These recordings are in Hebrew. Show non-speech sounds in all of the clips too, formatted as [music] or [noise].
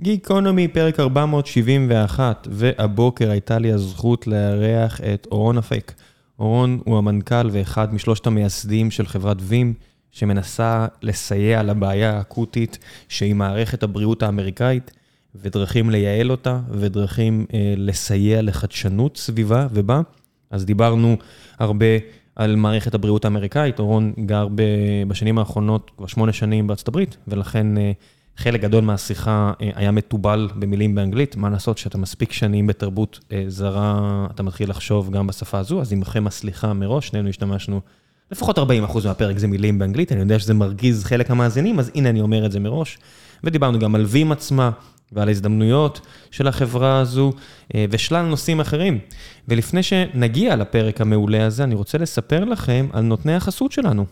גיקונומי, פרק 471, והבוקר הייתה לי הזכות לארח את אורון אפק. אורון הוא המנכ"ל ואחד משלושת המייסדים של חברת וים, שמנסה לסייע לבעיה האקוטית שהיא מערכת הבריאות האמריקאית, ודרכים לייעל אותה, ודרכים אה, לסייע לחדשנות סביבה ובה. אז דיברנו הרבה על מערכת הבריאות האמריקאית, אורון גר ב, בשנים האחרונות כבר שמונה שנים בארצות הברית, ולכן אה, חלק גדול מהשיחה אה, היה מתובל במילים באנגלית. מה לעשות שאתה מספיק שנים בתרבות אה, זרה, אתה מתחיל לחשוב גם בשפה הזו, אז עמכם הסליחה מראש, שנינו השתמשנו, לפחות 40% מהפרק זה מילים באנגלית, אני יודע שזה מרגיז חלק המאזינים, אז הנה אני אומר את זה מראש. ודיברנו גם על וים עצמה. ועל ההזדמנויות של החברה הזו ושלל נושאים אחרים. ולפני שנגיע לפרק המעולה הזה, אני רוצה לספר לכם על נותני החסות שלנו.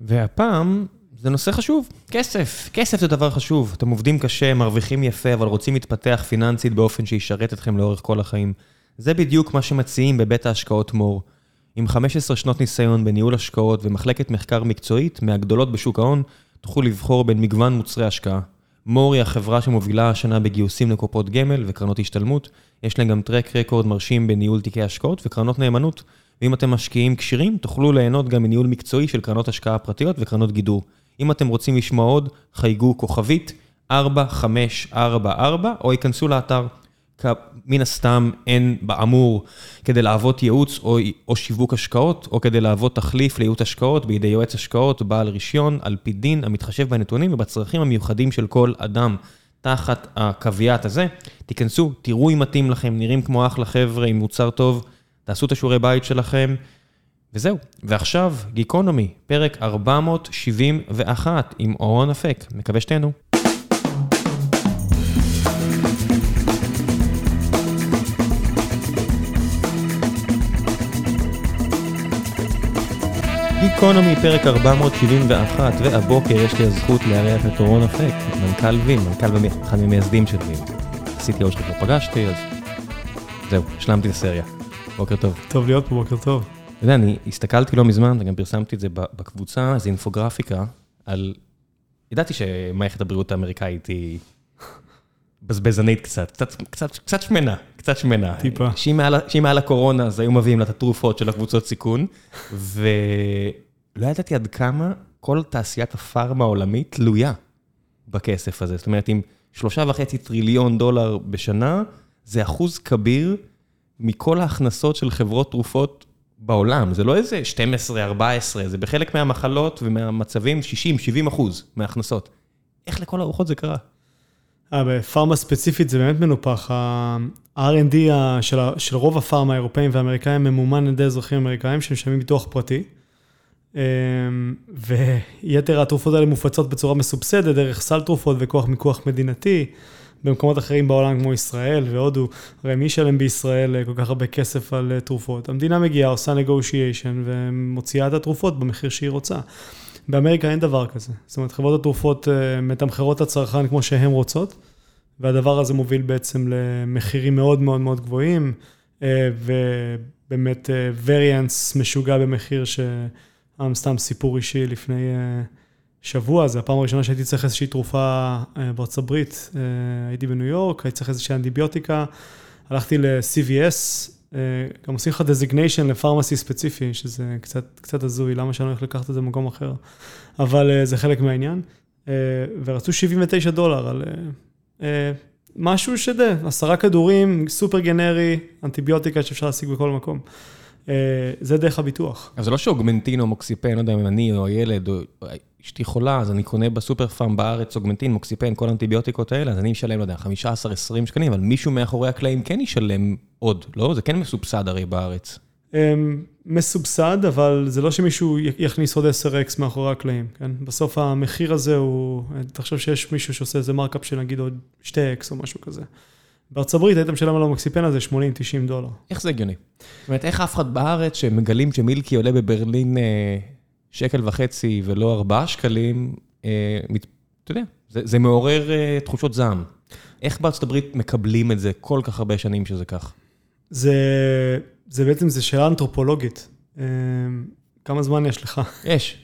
והפעם זה נושא חשוב, כסף. כסף זה דבר חשוב. אתם עובדים קשה, מרוויחים יפה, אבל רוצים להתפתח פיננסית באופן שישרת אתכם לאורך כל החיים. זה בדיוק מה שמציעים בבית ההשקעות מור. עם 15 שנות ניסיון בניהול השקעות ומחלקת מחקר מקצועית מהגדולות בשוק ההון, תוכלו לבחור בין מגוון מוצרי השקעה. מור היא החברה שמובילה השנה בגיוסים לקופות גמל וקרנות השתלמות. יש להם גם טרק רקורד מרשים בניהול תיקי השקעות וקרנות נאמנות. ואם אתם משקיעים כשירים, תוכלו ליהנות גם מניהול מקצועי של קרנות השקעה פרטיות וקרנות גידור. אם אתם רוצים לשמוע עוד, חייגו כוכבית 4544 או ייכנסו לאתר. מן הסתם אין באמור כדי לעבוד ייעוץ או, או שיווק השקעות, או כדי לעבוד תחליף לייעוץ השקעות בידי יועץ השקעות בעל רישיון, על פי דין, המתחשב בנתונים ובצרכים המיוחדים של כל אדם. תחת הקוויאט הזה, תיכנסו, תראו אם מתאים לכם, נראים כמו אחלה חבר'ה עם מוצר טוב, תעשו את השיעורי בית שלכם, וזהו. ועכשיו, גיקונומי, פרק 471 עם אורון אפק, מקווה שתהנו. גיקונומי, פרק 471, והבוקר יש לי הזכות לארח את אורון אפק, מנכ"ל וים, מנכ"ל ואחד ממייסדים של וים. עשיתי עוד שכבר פגשתי, אז זהו, השלמתי את הסריה. בוקר טוב. טוב להיות פה, בוקר טוב. אתה יודע, אני הסתכלתי לא מזמן, וגם פרסמתי את זה בקבוצה, איזו אינפוגרפיקה על... ידעתי שמערכת הבריאות האמריקאית היא בזבזנית קצת, קצת, קצת, קצת שמנה, קצת שמנה. טיפה. שהיא מעל, שהיא מעל הקורונה, אז היו מביאים לה את התרופות של הקבוצות סיכון, ולא ידעתי עד כמה כל תעשיית הפארמה העולמית תלויה בכסף הזה. זאת אומרת, עם שלושה וחצי טריליון דולר בשנה, זה אחוז כביר מכל ההכנסות של חברות תרופות בעולם. זה לא איזה 12, 14, זה בחלק מהמחלות ומהמצבים 60, 70 אחוז מההכנסות. איך לכל הרוחות זה קרה? אה, בפארמה ספציפית זה באמת מנופח. ה-R&D של, של רוב הפארמה האירופאים והאמריקאים ממומן על ידי אזרחים אמריקאים שמשלמים ביטוח פרטי. אמ, ויתר התרופות האלה מופצות בצורה מסובסדת דרך סל תרופות וכוח מיקוח מדינתי. במקומות אחרים בעולם כמו ישראל והודו, הרי מי ישלם בישראל אה, כל כך הרבה כסף על אה, תרופות? המדינה מגיעה, עושה negotiation ומוציאה את התרופות במחיר שהיא רוצה. באמריקה אין דבר כזה. זאת אומרת, חברות התרופות אה, מתמחרות את הצרכן כמו שהן רוצות, והדבר הזה מוביל בעצם למחירים מאוד מאוד מאוד גבוהים, ובאמת variance משוגע במחיר סתם סיפור אישי לפני שבוע, זו הפעם הראשונה שהייתי צריך איזושהי תרופה אה, בארצות הברית, אה, הייתי בניו יורק, הייתי צריך איזושהי אנטיביוטיקה, הלכתי ל-CVS, אה, גם עושים לך דזיגניישן לפרמסי ספציפי, שזה קצת, קצת הזוי, למה שאני הולך לקחת את זה במקום אחר, אבל זה חלק מהעניין, ורצו 79 דולר על משהו שדה, עשרה כדורים, סופר גנרי, אנטיביוטיקה שאפשר להשיג בכל מקום. זה דרך הביטוח. אז זה לא שאוגמנטין או מוקסיפן, לא יודע אם אני או הילד, או אשתי חולה, אז אני קונה בסופר פארם בארץ אוגמנטין, מוקסיפן, כל האנטיביוטיקות האלה, אז אני אשלם, לא יודע, 15-20 שקלים, אבל מישהו מאחורי הקלעים כן ישלם עוד, לא? זה כן מסובסד הרי בארץ. מסובסד, אבל זה לא שמישהו יכניס עוד 10x מאחורי הקלעים, כן? בסוף המחיר הזה הוא, תחשוב שיש מישהו שעושה איזה מרקאפ של נגיד עוד 2x או משהו כזה. בארצות הברית היית משלם על המקסיפן הזה 80-90 דולר. איך זה הגיוני? זאת אומרת, איך אף אחד בארץ שמגלים שמילקי עולה בברלין אה, שקל וחצי ולא ארבעה שקלים, אה, אתה יודע, זה, זה מעורר אה, תחושות זעם. איך בארצות הברית מקבלים את זה כל כך הרבה שנים שזה כך? זה, זה בעצם, זה שאלה אנתרופולוגית. כמה זמן יש לך? יש.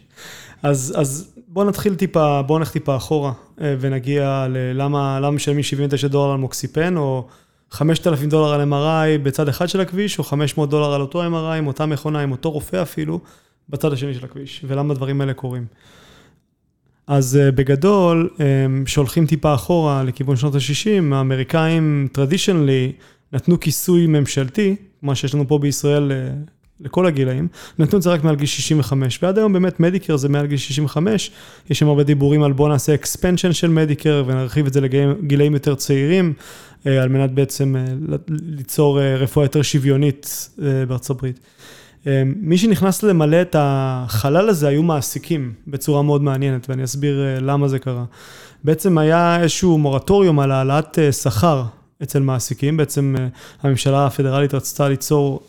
אז, אז בואו נתחיל טיפה, בואו נלך טיפה אחורה ונגיע ללמה משלמים 79 דולר על מוקסיפן, או 5,000 דולר על MRI בצד אחד של הכביש, או 500 דולר על אותו MRI עם אותה מכונה, עם אותו רופא אפילו, בצד השני של הכביש, ולמה הדברים האלה קורים. אז בגדול, שהולכים טיפה אחורה לכיוון שנות ה-60, האמריקאים טרדישיונלי נתנו כיסוי ממשלתי, מה שיש לנו פה בישראל לכל הגילאים, נתנו את זה רק מעל גיל 65, ועד היום באמת מדיקר זה מעל גיל 65, יש שם הרבה דיבורים על בוא נעשה אקספנשן של מדיקר ונרחיב את זה לגילאים יותר צעירים, על מנת בעצם ליצור רפואה יותר שוויונית בארצות הברית. מי שנכנס למלא את החלל הזה היו מעסיקים בצורה מאוד מעניינת, ואני אסביר למה זה קרה. בעצם היה איזשהו מורטוריום על העלאת שכר אצל מעסיקים, בעצם הממשלה הפדרלית רצתה ליצור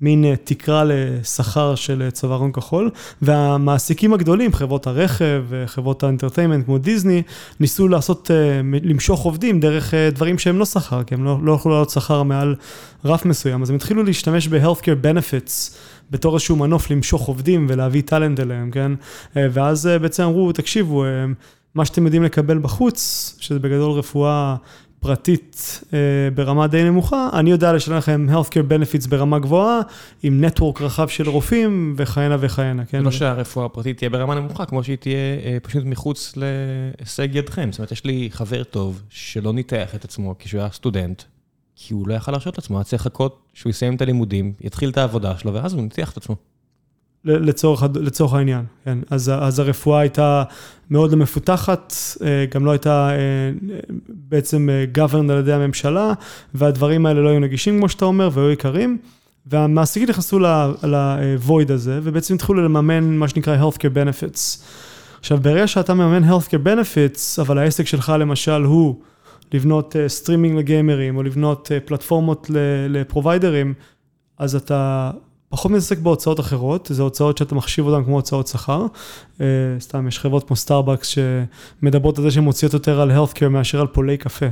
מין תקרה לשכר של צווארון כחול, והמעסיקים הגדולים, חברות הרכב, חברות האנטרטיימנט כמו דיסני, ניסו לעשות, למשוך עובדים דרך דברים שהם לא שכר, כי הם לא, לא יכולו לעלות שכר מעל רף מסוים, אז הם התחילו להשתמש ב-healthcare benefits. בתור איזשהו מנוף למשוך עובדים ולהביא טאלנט אליהם, כן? ואז בעצם אמרו, תקשיבו, מה שאתם יודעים לקבל בחוץ, שזה בגדול רפואה פרטית ברמה די נמוכה, אני יודע לשלם לכם healthcare benefits ברמה גבוהה, עם נטוורק רחב של רופאים וכהנה וכהנה, כן? לא שהרפואה הפרטית תהיה ברמה נמוכה, כמו שהיא תהיה פשוט מחוץ להישג ידכם. זאת אומרת, יש לי חבר טוב שלא ניתח את עצמו כשהוא היה סטודנט, כי הוא לא יכל להרשות לעצמו, היה צריך לחכות שהוא יסיים את הלימודים, יתחיל את העבודה שלו, ואז הוא ניתח את עצמו. לצורך, לצורך העניין, כן. אז, אז הרפואה הייתה מאוד לא מפותחת, גם לא הייתה בעצם governed על ידי הממשלה, והדברים האלה לא היו נגישים, כמו שאתה אומר, והיו יקרים, והמעסיקים נכנסו ל-void הזה, ובעצם התחילו לממן מה שנקרא healthcare benefits. עכשיו, ברגע שאתה מממן healthcare benefits, אבל העסק שלך למשל הוא לבנות סטרימינג לגיימרים, או לבנות פלטפורמות לפרוביידרים, אז אתה פחות מתעסק בהוצאות אחרות, זה הוצאות שאתה מחשיב אותן כמו הוצאות שכר. סתם, יש חברות כמו סטארבקס שמדברות על זה שהן מוציאות יותר על healthcare מאשר על פולי קפה.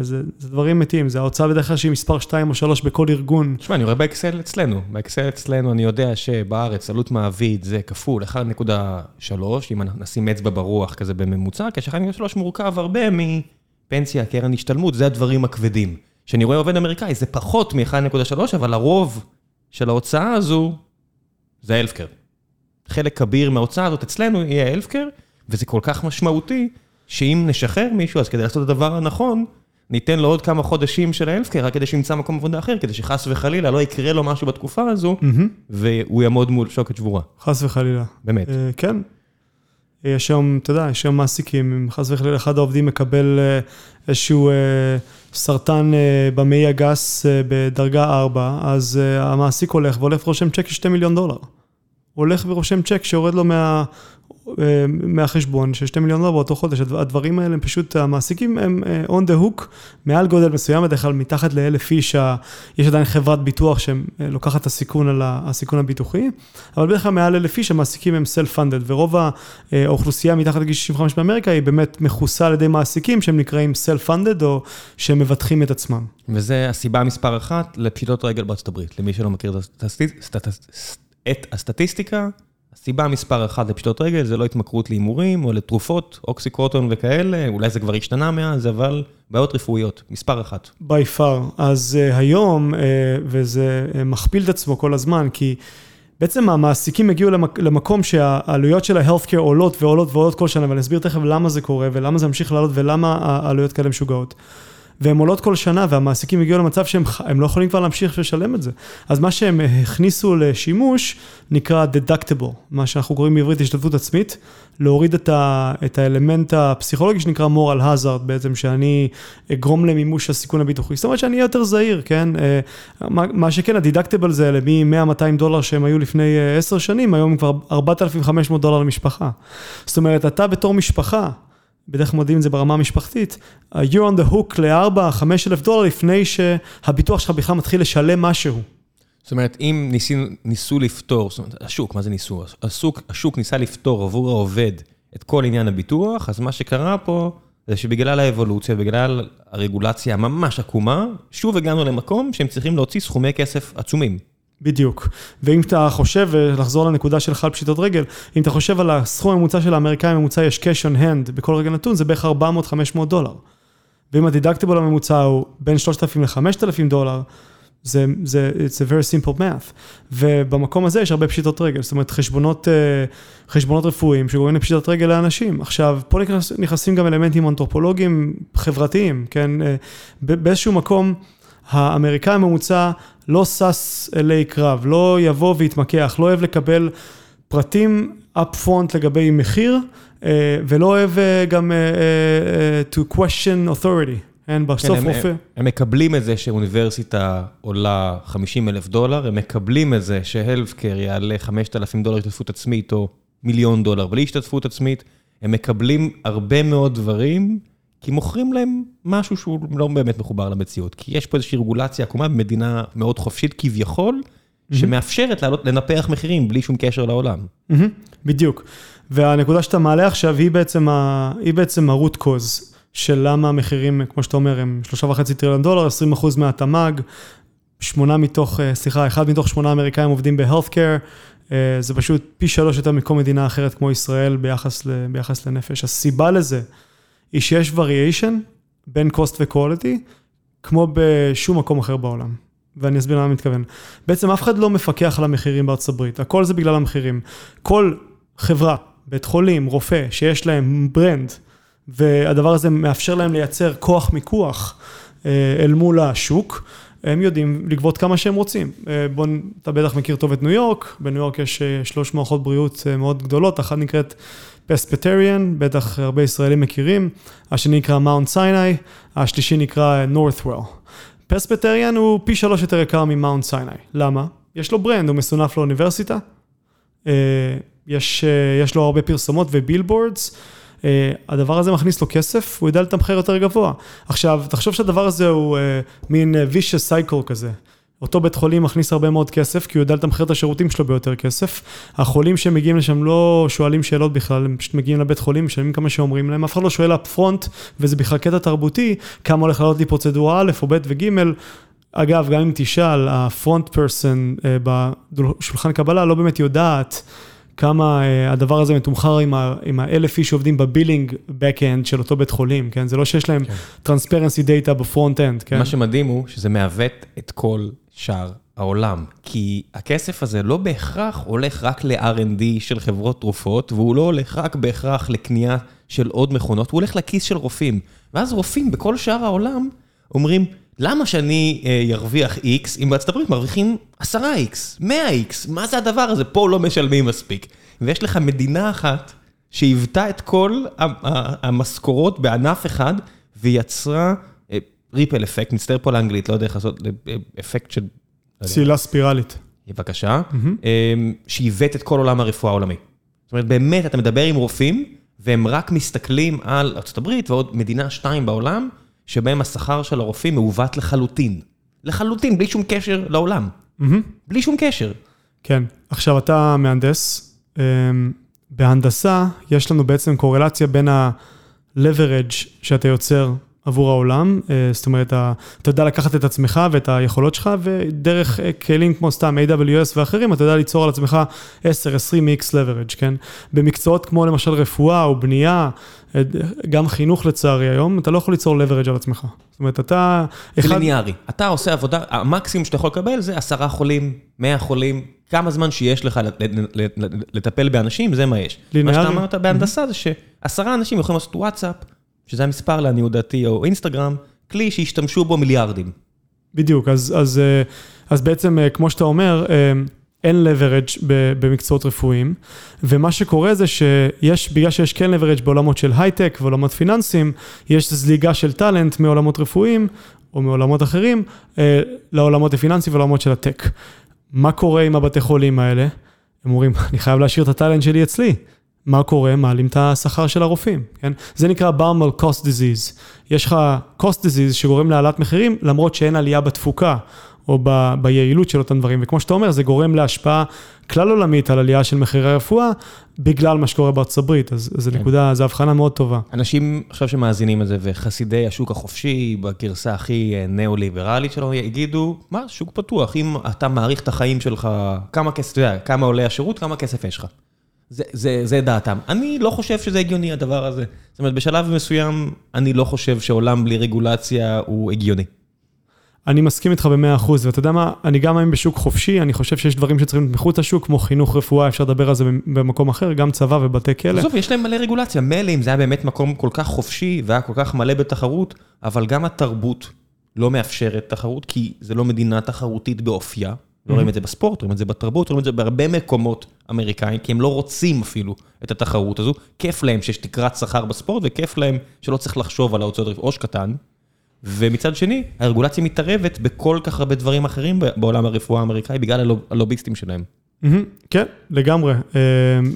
זה, זה דברים מתים, זה ההוצאה בדרך כלל שהיא מספר 2 או 3 בכל ארגון. תשמע, אני רואה באקסל אצלנו, באקסל אצלנו אני יודע שבארץ עלות מעביד זה כפול 1.3, אם נשים אצבע ברוח כזה בממוצע, כש-1.3 מורכב הרבה מפנסיה, קרן השתלמות, זה הדברים הכבדים. כשאני רואה עובד אמריקאי, זה פחות מ-1.3, אבל הרוב... של ההוצאה הזו, זה אלפקר. חלק כביר מההוצאה הזאת אצלנו יהיה אלפקר, וזה כל כך משמעותי, שאם נשחרר מישהו, אז כדי לעשות את הדבר הנכון, ניתן לו עוד כמה חודשים של האלפקר, רק כדי שימצא מקום עבודה אחר, כדי שחס וחלילה לא יקרה לו משהו בתקופה הזו, והוא יעמוד מול שוקת שבורה. חס וחלילה. באמת. כן. יש היום, אתה יודע, יש היום מעסיקים, אם חס וחלילה אחד העובדים מקבל איזשהו סרטן במעי הגס בדרגה 4, אז המעסיק הולך והולך ורושם צ'ק של 2 מיליון דולר. הולך ורושם צ'ק שיורד לו מה, מהחשבון של 2 מיליון דולר באותו חודש. הדברים האלה הם פשוט, המעסיקים הם on the hook, מעל גודל מסוים, בדרך כלל מתחת לאלף איש, יש עדיין חברת ביטוח שלוקחת את הסיכון על הסיכון הביטוחי, אבל בדרך כלל מעל אלף איש המעסיקים הם self-funded, ורוב האוכלוסייה מתחת לגיל 65 באמריקה היא באמת מכוסה על ידי מעסיקים שהם נקראים self-funded או שהם מבטחים את עצמם. וזה הסיבה מספר אחת לפשיטות רגל בארצות הברית, למי שלא מכיר את הסטטיסטיקה. הסיבה מספר אחת לפשיטות רגל זה לא התמכרות להימורים או לתרופות, אוקסיקרוטון וכאלה, אולי זה כבר השתנה מאז, אבל בעיות רפואיות, מספר אחת. by far. אז uh, היום, uh, וזה uh, מכפיל את עצמו כל הזמן, כי בעצם המעסיקים הגיעו למק, למקום שהעלויות של ה-healthcare עולות ועולות ועולות כל שנה, ואני אסביר תכף למה זה קורה ולמה זה ממשיך לעלות ולמה העלויות כאלה משוגעות. והן עולות כל שנה, והמעסיקים הגיעו למצב שהם לא יכולים כבר להמשיך לשלם את זה. אז מה שהם הכניסו לשימוש נקרא deductible, מה שאנחנו קוראים בעברית השתתפות עצמית, להוריד את, ה, את האלמנט הפסיכולוגי שנקרא moral hazard, בעצם שאני אגרום למימוש הסיכון הביטוחי. זאת אומרת שאני אהיה יותר זהיר, כן? מה, מה שכן, ה-deductible זה מ-100-200 דולר שהם היו לפני 10 שנים, היום כבר 4,500 דולר למשפחה. זאת אומרת, אתה בתור משפחה, בדרך כלל מודיעים את זה ברמה המשפחתית, you're on the hook ל-4-5 אלף דולר לפני שהביטוח שלך בכלל מתחיל לשלם משהו. זאת אומרת, אם ניסו, ניסו לפתור, זאת אומרת, השוק, מה זה ניסו? השוק, השוק ניסה לפתור עבור העובד את כל עניין הביטוח, אז מה שקרה פה זה שבגלל האבולוציה, בגלל הרגולציה הממש עקומה, שוב הגענו למקום שהם צריכים להוציא סכומי כסף עצומים. בדיוק. ואם אתה חושב, ולחזור לנקודה שלך על פשיטות רגל, אם אתה חושב על הסכום הממוצע של האמריקאים הממוצע, יש cash on hand בכל רגע נתון, זה בערך 400-500 דולר. ואם הדידקטיבול הממוצע הוא בין 3,000 ל-5,000 דולר, זה, זה, it's a very simple math. ובמקום הזה יש הרבה פשיטות רגל, זאת אומרת חשבונות, אה, חשבונות רפואיים שגורמים לפשיטות רגל לאנשים. עכשיו, פה נכנסים גם אלמנטים אנתרופולוגיים חברתיים, כן? אה, באיזשהו מקום, האמריקאי הממוצע לא שש אלי קרב, לא יבוא ויתמקח, לא אוהב לקבל פרטים up front לגבי מחיר, אה, ולא אוהב גם to question authority. אין, בסוף כן, רופא. הם, הם מקבלים את זה שאוניברסיטה עולה 50 אלף דולר, הם מקבלים את זה שהלפקר יעלה 5,000 דולר השתתפות עצמית, או מיליון דולר בלי השתתפות עצמית. הם מקבלים הרבה מאוד דברים, כי מוכרים להם משהו שהוא לא באמת מחובר למציאות. כי יש פה איזושהי רגולציה עקומה במדינה מאוד חופשית כביכול, שמאפשרת לעלות, לנפח מחירים בלי שום קשר לעולם. בדיוק. והנקודה שאתה מעלה עכשיו היא בעצם ה-root cause. של למה המחירים, כמו שאתה אומר, הם שלושה וחצי טריליון דולר, 20 אחוז מהתמ"ג, שמונה מתוך, אה, סליחה, אחד מתוך שמונה אמריקאים עובדים ב-healthcare, אה, זה פשוט פי שלוש יותר מכל מדינה אחרת כמו ישראל ביחס, ביחס לנפש. הסיבה לזה היא שיש וריאיישן בין cost ו-quality, כמו בשום מקום אחר בעולם. ואני אסביר למה אני מתכוון. בעצם אף אחד לא מפקח על המחירים בארצות הברית, הכל זה בגלל המחירים. כל חברה, בית חולים, רופא, שיש להם ברנד, והדבר הזה מאפשר להם לייצר כוח מיקוח אה, אל מול השוק. הם יודעים לגבות כמה שהם רוצים. אה, בוא, אתה בטח מכיר טוב את ניו יורק, בניו יורק יש אה, שלוש מערכות בריאות מאוד גדולות, אחת נקראת Presbyterian, בטח הרבה ישראלים מכירים, השני נקרא Mount Sinai, השלישי נקרא Northwell. Presbyterian הוא פי שלוש יותר יקר מ Mount Sinai, למה? יש לו brand, הוא מסונף לאוניברסיטה, יש, יש לו הרבה פרסומות ו billboards. אה, הדבר הזה מכניס לו כסף, הוא יודע לתמחר יותר גבוה. עכשיו, תחשוב שהדבר הזה הוא אה, מין אה, vicious cycle כזה. אותו בית חולים מכניס הרבה מאוד כסף, כי הוא יודע לתמחר את השירותים שלו ביותר כסף. החולים שמגיעים לשם לא שואלים שאלות בכלל, הם פשוט מגיעים לבית חולים, משלמים כמה שאומרים להם, אף אחד לא שואל אפ פרונט, וזה בכלל קטע תרבותי, כמה הולך לעלות לי פרוצדורה א' או ב' וג'. אגב, גם אם תשאל, הפרונט פרסון בשולחן קבלה לא באמת יודעת כמה uh, הדבר הזה מתומחר עם, עם האלף איש שעובדים ב billing back-end של אותו בית חולים, כן? זה לא שיש להם כן. transparency data ב front-end, כן? מה שמדהים הוא שזה מעוות את כל שאר העולם, כי הכסף הזה לא בהכרח הולך רק ל-R&D של חברות תרופות, והוא לא הולך רק בהכרח לקנייה של עוד מכונות, הוא הולך לכיס של רופאים. ואז רופאים בכל שאר העולם אומרים, למה שאני ארוויח אה, X, אם בארצות הברית מרוויחים 10X, 100X, מה זה הדבר הזה? פה לא משלמים מספיק. ויש לך מדינה אחת שהיוותה את כל המשכורות בענף אחד, ויצרה ריפל אפקט, מצטער פה לאנגלית, לא יודע איך לעשות, אה, אפקט של... צלילה ספירלית. בבקשה, שעיוות את כל עולם הרפואה העולמי. זאת אומרת, באמת, אתה מדבר עם רופאים, והם רק מסתכלים על ארה"ב ועוד מדינה שתיים בעולם, שבהם השכר של הרופאים מעוות לחלוטין. לחלוטין, בלי שום קשר לעולם. בלי שום קשר. כן. עכשיו, אתה מהנדס. אמ, בהנדסה, יש לנו בעצם קורלציה בין ה-leverage שאתה יוצר עבור העולם, אה, זאת אומרת, אתה יודע לקחת את עצמך ואת היכולות שלך, ודרך אה, כלים כמו סתם AWS ואחרים, אתה יודע ליצור על עצמך 10-20 x leverage, כן? במקצועות כמו למשל רפואה או בנייה, אה, גם חינוך לצערי היום, אתה לא יכול ליצור leverage על עצמך. זאת אומרת, אתה... זה ליניארי. אתה עושה עבודה, המקסימום שאתה יכול לקבל זה עשרה חולים, מאה חולים, כמה זמן שיש לך לטפל באנשים, זה מה יש. ליניארי. מה שאתה אמרת בהנדסה זה שעשרה אנשים יכולים לעשות וואטסאפ. שזה המספר לעניות דעתי, או אינסטגרם, כלי שהשתמשו בו מיליארדים. בדיוק, אז, אז, אה, אז בעצם, אה, כמו שאתה אומר, אה, אין leverage במקצועות רפואיים, ומה שקורה זה שיש, בגלל שיש כן leverage בעולמות של הייטק ועולמות פיננסים, יש זליגה של טאלנט מעולמות רפואיים או מעולמות אחרים לעולמות הפיננסיים ועולמות של הטק. מה קורה עם הבתי חולים האלה? הם אומרים, אני חייב להשאיר את הטאלנט שלי אצלי. מה קורה? מעלים את השכר של הרופאים, כן? זה נקרא באומל cost disease. יש לך cost disease שגורם להעלאת מחירים, למרות שאין עלייה בתפוקה, או ב, ביעילות של אותם דברים. וכמו שאתה אומר, זה גורם להשפעה כלל עולמית על עלייה של מחירי הרפואה, בגלל מה שקורה בארצות הברית. אז זו כן. נקודה, זו הבחנה מאוד טובה. אנשים עכשיו שמאזינים לזה, וחסידי השוק החופשי, בגרסה הכי אה, ניאו-ליברלית שלו, יגידו, מה, שוק פתוח, אם אתה מעריך את החיים שלך, כמה כסף, אתה יודע, כמה עולה השירות, כמה כסף יש לך. זה, זה, זה דעתם. אני לא חושב שזה הגיוני הדבר הזה. זאת אומרת, בשלב מסוים, אני לא חושב שעולם בלי רגולציה הוא הגיוני. אני מסכים איתך במאה אחוז, ואתה יודע מה, אני גם מאמין בשוק חופשי, אני חושב שיש דברים שצריכים להיות מחוץ לשוק, כמו חינוך רפואה, אפשר לדבר על זה במקום אחר, גם צבא ובתי כלא. עזוב, יש להם מלא רגולציה, מילא אם זה היה באמת מקום כל כך חופשי והיה כל כך מלא בתחרות, אבל גם התרבות לא מאפשרת תחרות, כי זה לא מדינה תחרותית באופייה. לא רואים את זה בספורט, רואים את זה בתרבות, רואים את זה בהרבה מקומות אמריקאים, כי הם לא רוצים אפילו את התחרות הזו. כיף להם שיש תקרת שכר בספורט, וכיף להם שלא צריך לחשוב על ההוצאות עו"ש קטן. ומצד שני, הרגולציה מתערבת בכל כך הרבה דברים אחרים בעולם הרפואה האמריקאי, בגלל הלוביסטים שלהם. כן, לגמרי, אה,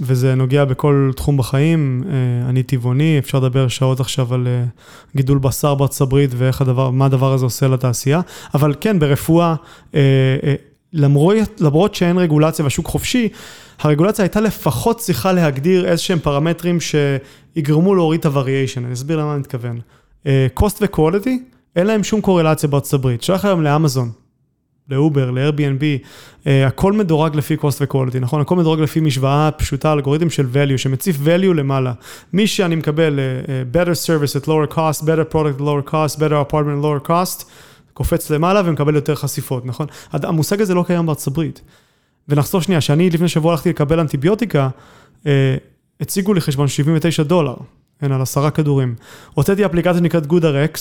וזה נוגע בכל תחום בחיים. אה, אני טבעוני, אפשר לדבר שעות עכשיו על אה, גידול בשר בארצות הברית ואיך הדבר, מה הדבר הזה עושה לתעשייה, אבל כן, ברפואה, למרות, למרות שאין רגולציה והשוק חופשי, הרגולציה הייתה לפחות צריכה להגדיר איזשהם פרמטרים שיגרמו להוריד את ה-variation, אני אסביר למה אני מתכוון. cost ו-quality, אין להם שום קורלציה בארצות הברית. שלח היום לאמזון, לאובר, ל-Airbnb, uh, הכל מדורג לפי cost ו-quality, נכון? הכל מדורג לפי משוואה פשוטה, אלגוריתם של value, שמציף value למעלה. מי שאני מקבל uh, better service at lower cost, better product at lower cost, better apartment at lower cost, קופץ למעלה ומקבל יותר חשיפות, נכון? המושג הזה לא קיים בארצות הברית. ונחזור שנייה, שאני לפני שבוע הלכתי לקבל אנטיביוטיקה, uh, הציגו לי חשבון 79 דולר, כן, על עשרה כדורים. הוצאתי אפליקציה שנקראת GoodRx,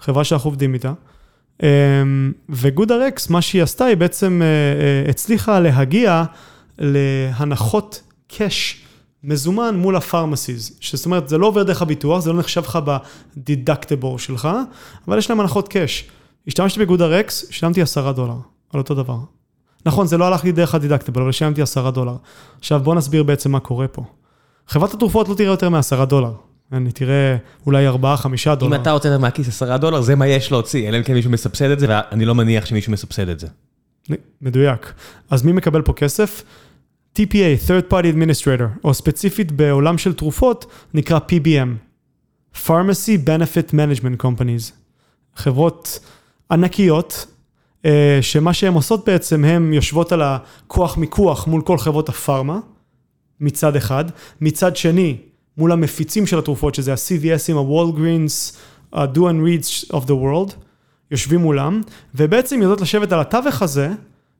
חברה שאנחנו עובדים איתה. אמ, וגודה רקס, מה שהיא עשתה, היא בעצם אה, אה, הצליחה להגיע להנחות קאש מזומן מול הפרמסיז. זאת אומרת, זה לא עובר דרך הביטוח, זה לא נחשב לך בדידקטבור שלך, אבל יש להם הנחות קאש. השתמשתי בגודה רקס, שילמתי עשרה דולר, על אותו דבר. נכון, זה לא הלך לי דרך הדידקטבל, אבל שילמתי עשרה דולר. עכשיו בוא נסביר בעצם מה קורה פה. חברת התרופות לא תראה יותר מעשרה דולר. אני תראה אולי 4-5 דולר. אם אתה הוצאת מהכיס 10 דולר, זה מה יש להוציא, אלא אם כן מישהו מסבסד את זה, ואני לא מניח שמישהו מסבסד את זה. מדויק. אז מי מקבל פה כסף? TPA, third party administrator, או ספציפית בעולם של תרופות, נקרא PBM, Pharmacy Benefit Management Companies. חברות ענקיות, אה, שמה שהן עושות בעצם, הן יושבות על הכוח מיקוח מול כל חברות הפארמה, מצד אחד. מצד שני, מול המפיצים של התרופות, שזה ה-CVSים, ה-Walgreens, ה-Do and Reads of the world, יושבים מולם, ובעצם יודעות לשבת על התווך הזה,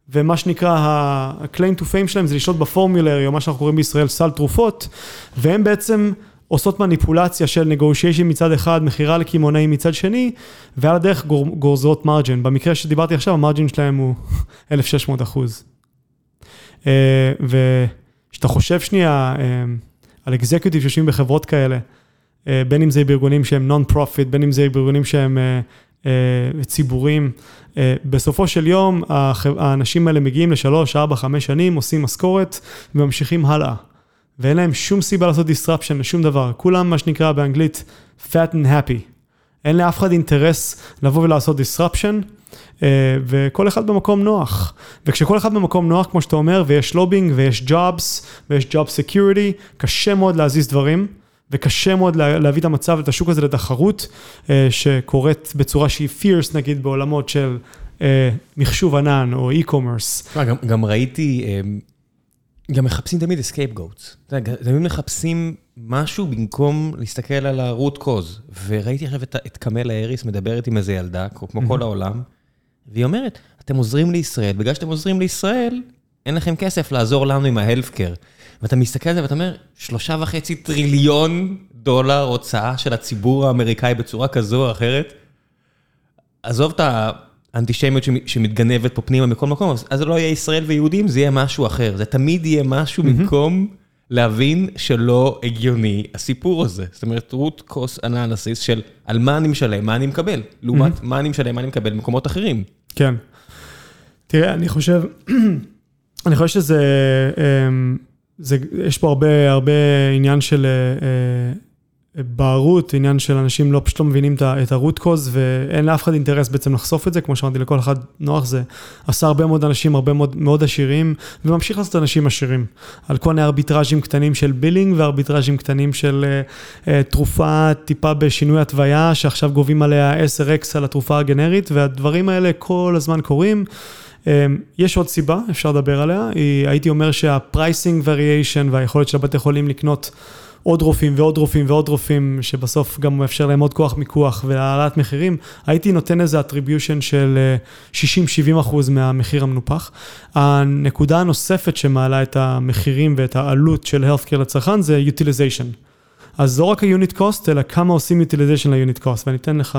ומה שנקרא ה-claim to fame שלהם זה לשלוט בפורמולרי, או מה שאנחנו קוראים בישראל סל תרופות, והם בעצם עושות מניפולציה של negotiation מצד אחד, מכירה לקמעונאי מצד שני, ועל הדרך גור, גורזות מרג'ן. במקרה שדיברתי עכשיו, המרג'ן שלהם הוא [laughs] 1,600 אחוז. אה, וכשאתה חושב שנייה, אה, על executive שיושבים בחברות כאלה, אה, בין אם זה בארגונים שהם non-profit, בין אם זה בארגונים שהם ציבוריים. בסופו של יום, האנשים האלה מגיעים לשלוש, ארבע, חמש שנים, עושים משכורת וממשיכים הלאה. ואין להם שום סיבה לעשות disruption לשום דבר. כולם, מה שנקרא באנגלית, fat and happy. אין לאף אחד אינטרס לבוא ולעשות disruption, אה, וכל אחד במקום נוח. וכשכל אחד במקום נוח, כמו שאתה אומר, ויש לובינג, ויש ג'ובס, ויש job security, קשה מאוד להזיז דברים. וקשה מאוד להביא את המצב, את השוק הזה לתחרות, אה, שקורית בצורה שהיא fierce, נגיד, בעולמות של אה, מחשוב ענן או e-commerce. גם, גם ראיתי, גם מחפשים תמיד scapegoats. תמיד מחפשים משהו במקום להסתכל על ה-root cause. וראיתי עכשיו את, את קמלה האריס מדברת עם איזה ילדה, כמו כל העולם. והיא אומרת, אתם עוזרים לישראל, בגלל שאתם עוזרים לישראל, אין לכם כסף לעזור לנו עם ה-healthcare. ואתה מסתכל על זה ואתה אומר, שלושה וחצי טריליון דולר הוצאה של הציבור האמריקאי בצורה כזו או אחרת. עזוב את האנטישמיות שמתגנבת פה פנימה מכל מקום, אז זה לא יהיה ישראל ויהודים, זה יהיה משהו אחר. זה תמיד יהיה משהו במקום להבין שלא הגיוני הסיפור הזה. זאת אומרת, root cost analysis של על מה אני משלם, מה אני מקבל, לעומת מה אני משלם, מה אני מקבל במקומות אחרים. כן. תראה, אני חושב, [clears throat] אני חושב שזה, אמ, זה, יש פה הרבה, הרבה עניין של אה, בערות, עניין של אנשים לא פשוט לא מבינים את ה-root ואין לאף אחד אינטרס בעצם לחשוף את זה, כמו שאמרתי, לכל אחד נוח זה עשה הרבה מאוד אנשים הרבה מאוד, מאוד עשירים וממשיך לעשות אנשים עשירים. על כל מיני ארביטראז'ים קטנים של בילינג וארביטראז'ים קטנים של uh, uh, תרופה טיפה בשינוי התוויה, שעכשיו גובים עליה 10x על התרופה הגנרית והדברים האלה כל הזמן קורים. Um, יש עוד סיבה, אפשר לדבר עליה, היא, הייתי אומר שה-pricing variation והיכולת של הבתי חולים לקנות עוד רופאים ועוד רופאים ועוד רופאים, שבסוף גם מאפשר להם עוד כוח מיקוח והעלאת מחירים, הייתי נותן איזה attribution של 60-70 אחוז מהמחיר המנופח. הנקודה הנוספת שמעלה את המחירים ואת העלות של healthcare לצרכן זה utilization. אז לא רק ה-unit cost, אלא כמה עושים utilization ל-unit cost, ואני אתן לך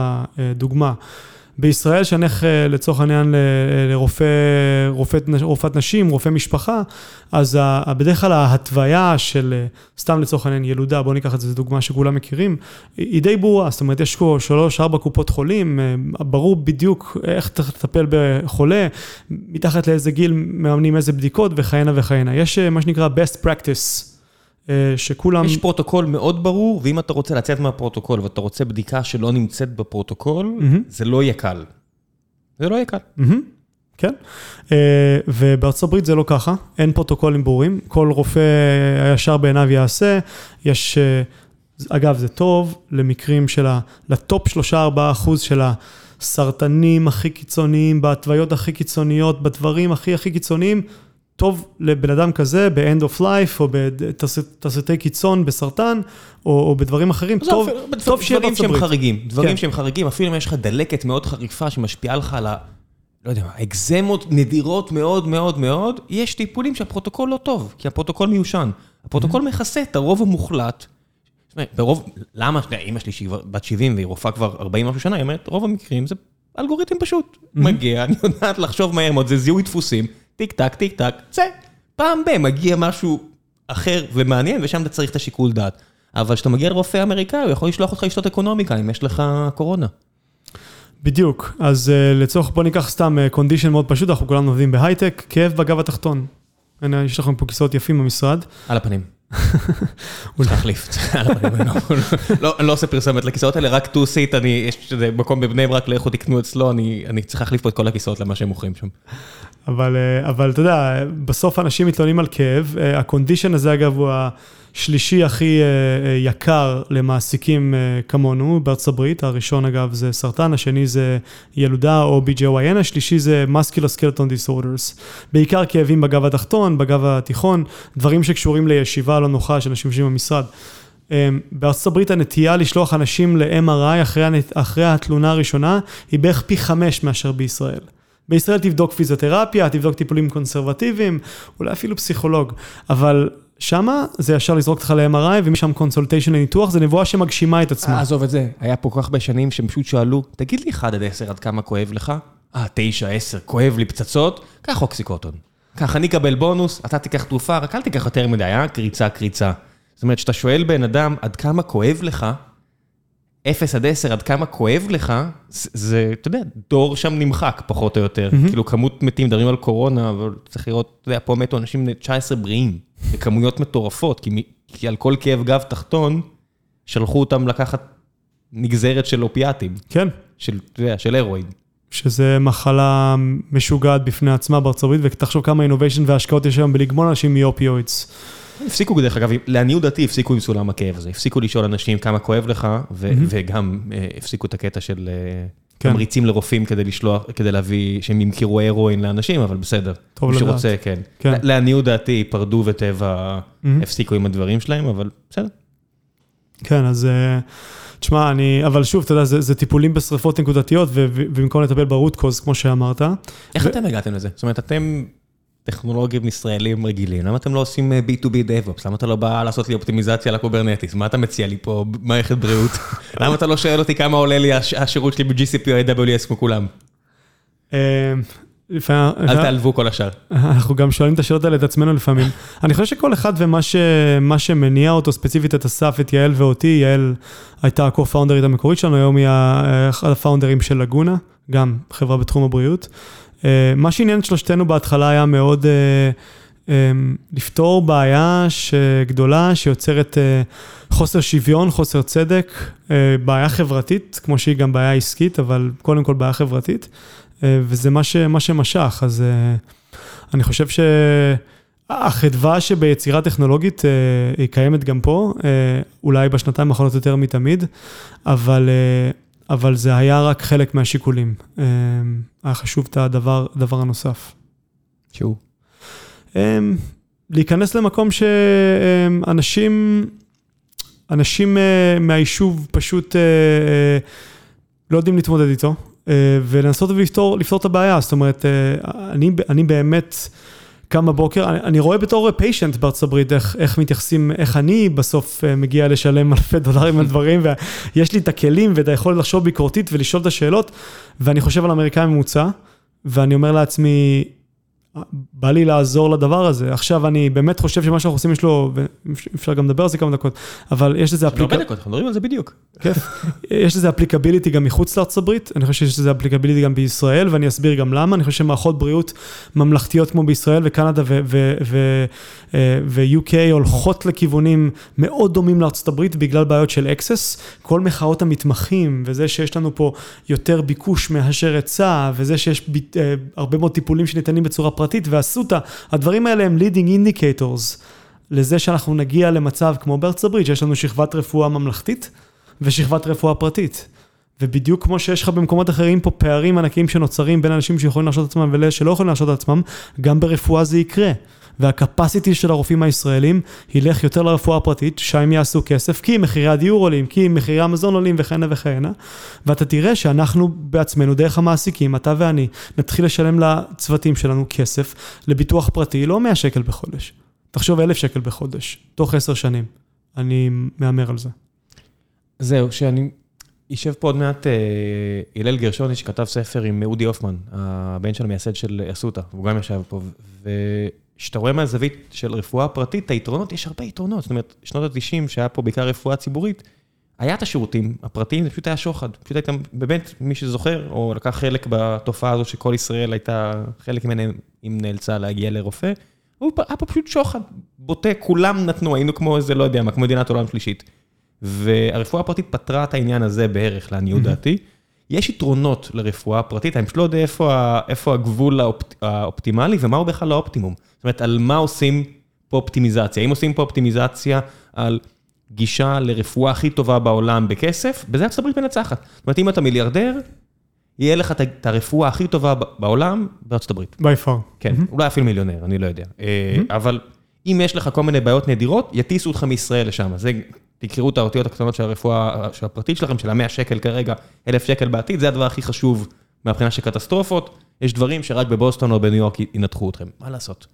דוגמה. בישראל, שאני הולך לצורך העניין לרופא, רופאת, רופאת נשים, רופא משפחה, אז בדרך כלל ההתוויה של, סתם לצורך העניין ילודה, בואו ניקח את זה, זו דוגמה שכולם מכירים, היא די ברורה, זאת אומרת, יש פה שלוש, ארבע קופות חולים, ברור בדיוק איך צריך לטפל בחולה, מתחת לאיזה גיל מממנים איזה בדיקות וכהנה וכהנה. יש מה שנקרא best practice. שכולם... יש פרוטוקול מאוד ברור, ואם אתה רוצה לצאת מהפרוטוקול ואתה רוצה בדיקה שלא נמצאת בפרוטוקול. זה לא יהיה קל. זה לא יהיה קל. כן, ובארצות הברית זה לא ככה, אין פרוטוקולים ברורים, כל רופא הישר בעיניו יעשה, יש, אגב זה טוב למקרים של ה... ל top 3-4 אחוז של הסרטנים הכי קיצוניים, בהתוויות הכי קיצוניות, בדברים הכי הכי קיצוניים, טוב לבן אדם כזה ב-end of life, או בתסריטי קיצון בסרטן, או, או בדברים אחרים, טוב, טוב שיהיה בארצות הברית. דברים שהם חריגים, דברים כן. שהם חריגים, אפילו אם יש לך דלקת מאוד חריפה שמשפיעה לך על ה... לא יודע מה, אקזמות נדירות מאוד מאוד מאוד, יש טיפולים שהפרוטוקול לא טוב, כי הפרוטוקול מיושן. הפרוטוקול מכסה את הרוב המוחלט. ברוב, למה, אמא שלי שהיא בת 70 והיא רופאה כבר 40 משהו שנה, היא אומרת, רוב המקרים זה אלגוריתם פשוט. מגיע, אני יודעת לחשוב מהר מאוד, זה זיהוי דפוסים. טיק טק, טיק טק, צא. פעם ב- מגיע משהו אחר ומעניין, ושם אתה צריך את השיקול דעת. אבל כשאתה מגיע לרופא אמריקאי, הוא יכול לשלוח אותך לשתות אקונומיקה, אם יש לך קורונה. בדיוק, אז אה, לצורך, בוא ניקח סתם condition אה, מאוד פשוט, אנחנו כולנו עובדים בהייטק, כאב בגב התחתון. הנה, יש לכם פה כיסאות יפים במשרד. על הפנים. [laughs] צריך להחליף, [laughs] [laughs] לא, אני לא עושה פרסומת לכיסאות האלה, רק טו סיט, יש מקום בבני ברק, לכו תקנו אצלו, אני צריך להחליף פה את כל הכיסאות למה שהם מוכרים שם. אבל, אה, אתה יודע, בסוף אנשים מתלוננים על כאב, אה, ה condition הזה אגב הוא השלישי הכי אה, יקר למעסיקים כמונו בארצות הברית, הראשון אגב זה סרטן, השני זה ילודה או OB-GYN, השלישי זה Musculoskeletal Disorders, בעיקר כאבים בגב התחתון, בגב התיכון, דברים שקשורים לישיבה לא נוחה של אנשים שיושבים במשרד. בארצות הברית הנטייה לשלוח אנשים ל-MRI אחרי, אחרי התלונה הראשונה היא בערך פי חמש מאשר בישראל. בישראל תבדוק פיזיותרפיה, תבדוק טיפולים קונסרבטיביים, אולי אפילו פסיכולוג, אבל שמה זה ישר לזרוק אותך ל-MRI ומשם consultation לניתוח, זה נבואה שמגשימה את עצמה. עזוב את זה, היה פה כל כך הרבה שנים שהם פשוט שאלו, תגיד לי 1 עד 10 עד כמה כואב לך? אה, 9, 10, כואב לי פצצות? קח אוקסיקוטון. קח, אני אקבל בונוס, אתה תיקח תרופה, רק אל תיקח יותר מדי, אה? קריצה, קריצה. זאת אומרת, כשאתה שואל בן אדם עד כמה כואב לך, 0 עד 10, עד כמה כואב לך, זה, אתה יודע, דור שם נמחק, פחות או יותר. כאילו, כמות מתים, מדברים על קורונה, אבל צריך לראות, אתה יודע, פה מתו אנשים בני 19 בריאים, בכמויות מטורפות, כי על כל כאב גב תחתון, שלחו אותם לקחת נגזרת של אופיאטים. כן. של, אתה יודע, של הרואין. שזה מחלה משוגעת בפני עצמה בארצות הברית, ותחשוב כמה אינוביישן והשקעות יש היום בלגמול אנשים מאופיואידס. הפסיקו דרך אגב, לעניות דעתי הפסיקו עם סולם הכאב הזה, הפסיקו לשאול אנשים כמה כואב לך, וגם אה, הפסיקו את הקטע של אה, כן. תמריצים לרופאים כדי לשלוח, כדי להביא, שהם ימכרו הרואין לאנשים, אבל בסדר. טוב לדעת. מי שרוצה, כן. כן. לעניות דעתי, פרדו וטבע הפסיקו עם הדברים שלהם, אבל בסדר. כן, אז אה, תשמע, אני, אבל שוב, אתה יודע, זה, זה טיפולים בשריפות נקודתיות, ובמקום לטפל ב root cause, כמו שאמרת. איך ו... אתם הגעתם לזה? זאת אומרת, אתם טכנולוגים ישראלים רגילים, למה אתם לא עושים אה, B2B DevOps? למה אתה לא בא לעשות לי אופטימיזציה ל Kubernetes? מה אתה מציע לי פה מערכת בריאות? [laughs] למה אתה לא שואל אותי כמה עולה לי השירות שלי ב-GCP או AWS כמו כולם? אה, אל תעלבו כל השאר. אנחנו גם שואלים את השאלות האלה את עצמנו לפעמים. [laughs] אני חושב שכל אחד ומה שמניע אותו, ספציפית את אסף, את יעל ואותי, יעל הייתה ה-co-founderית המקורית שלנו, היום היא אחד הפאונדרים של לגונה, גם חברה בתחום הבריאות. אה, מה שעניין את שלושתנו בהתחלה היה מאוד לפתור בעיה גדולה שיוצרת חוסר שוויון, חוסר צדק, בעיה חברתית, כמו שהיא גם בעיה עסקית, אבל קודם כל בעיה חברתית, וזה מה, ש, מה שמשך. אז אני חושב שהחדווה שביצירה טכנולוגית היא קיימת גם פה, אולי בשנתיים האחרונות יותר מתמיד, אבל... אבל זה היה רק חלק מהשיקולים. היה חשוב את הדבר, הדבר הנוסף. שהוא? להיכנס למקום שאנשים, אנשים מהיישוב פשוט לא יודעים להתמודד איתו, ולנסות ולפתור את הבעיה. זאת אומרת, אני, אני באמת... קם בבוקר, אני, אני רואה בתור פיישנט בארצות הברית איך, איך מתייחסים, איך אני בסוף מגיע לשלם אלפי דולרים על דברים, ויש לי את הכלים ואת היכולת לחשוב ביקורתית ולשאול את השאלות, ואני חושב על אמריקאי ממוצע, ואני אומר לעצמי, בא לי לעזור לדבר הזה. עכשיו, אני באמת חושב שמה שאנחנו עושים יש לו, ואפשר גם לדבר על זה כמה דקות, אבל יש לזה אפליקביליטי. הרבה דקות, אנחנו מדברים על זה בדיוק. כיף. יש לזה אפליקביליטי גם מחוץ לארצות הברית, אני חושב שיש לזה אפליקביליטי גם בישראל, ואני אסביר גם למה. אני חושב שמערכות בריאות ממלכתיות כמו בישראל וקנדה ו-UK הולכות לכיוונים מאוד דומים לארצות הברית בגלל בעיות של אקסס. כל מחאות המתמחים, וזה שיש לנו פה יותר ביקוש מאשר היצע, וזה שיש הרבה מאוד טיפולים שניתנים בצורה פרטית ואסותא, הדברים האלה הם leading indicators לזה שאנחנו נגיע למצב כמו בארצות הברית, שיש לנו שכבת רפואה ממלכתית ושכבת רפואה פרטית. ובדיוק כמו שיש לך במקומות אחרים פה פערים ענקיים שנוצרים בין אנשים שיכולים להרשות את עצמם ולאלה שלא יכולים להרשות את עצמם, גם ברפואה זה יקרה. והקפסיטי של הרופאים הישראלים ילך יותר לרפואה הפרטית, שם יעשו כסף, כי מחירי הדיור עולים, כי מחירי המזון עולים וכהנה וכהנה. ואתה תראה שאנחנו בעצמנו, דרך המעסיקים, אתה ואני, נתחיל לשלם לצוותים שלנו כסף לביטוח פרטי, לא 100 שקל בחודש. תחשוב, 1,000 שקל בחודש, תוך 10 שנים. אני מהמר על זה. זהו, שאני יישב פה עוד מעט הלל גרשוני, שכתב ספר עם אודי הופמן, הבן של המייסד של אסותא, הוא גם ישב פה, ו... כשאתה רואה מהזווית של רפואה פרטית, את היתרונות, יש הרבה יתרונות. זאת אומרת, שנות ה-90, שהיה פה בעיקר רפואה ציבורית, היה את השירותים הפרטיים, זה פשוט היה שוחד. פשוט הייתם, באמת, מי שזוכר, או לקח חלק בתופעה הזו שכל ישראל הייתה, חלק ממנה, אם נאלצה להגיע לרופא, היה פה פשוט שוחד, בוטה, כולם נתנו, היינו כמו איזה, לא יודע מה, כמו מדינת עולם שלישית. והרפואה הפרטית פתרה את העניין הזה בערך, לעניות דעתי. יש יתרונות לרפואה הפרטית, אני פשוט לא יודע איפה הגבול האופטימלי ומהו בכלל האופטימום. זאת אומרת, על מה עושים פה אופטימיזציה? האם עושים פה אופטימיזציה על גישה לרפואה הכי טובה בעולם בכסף? בזה ארצות הברית מנצחת. זאת אומרת, אם אתה מיליארדר, יהיה לך את הרפואה הכי טובה בעולם בארצות הברית. by far. כן, mm-hmm. אולי אפילו מיליונר, אני לא יודע. Mm-hmm. אבל אם יש לך כל מיני בעיות נדירות, יטיסו אותך מישראל לשם. זה, תקראו את האותיות הקטנות של הרפואה של הפרטית שלכם, של המאה שקל כרגע, אלף שקל בעתיד, זה הדבר הכי חשוב מהבחינה של קטסטרופות. יש דברים שרק בבוסטון או בניו יורק ינתחו אתכם, מה לעשות?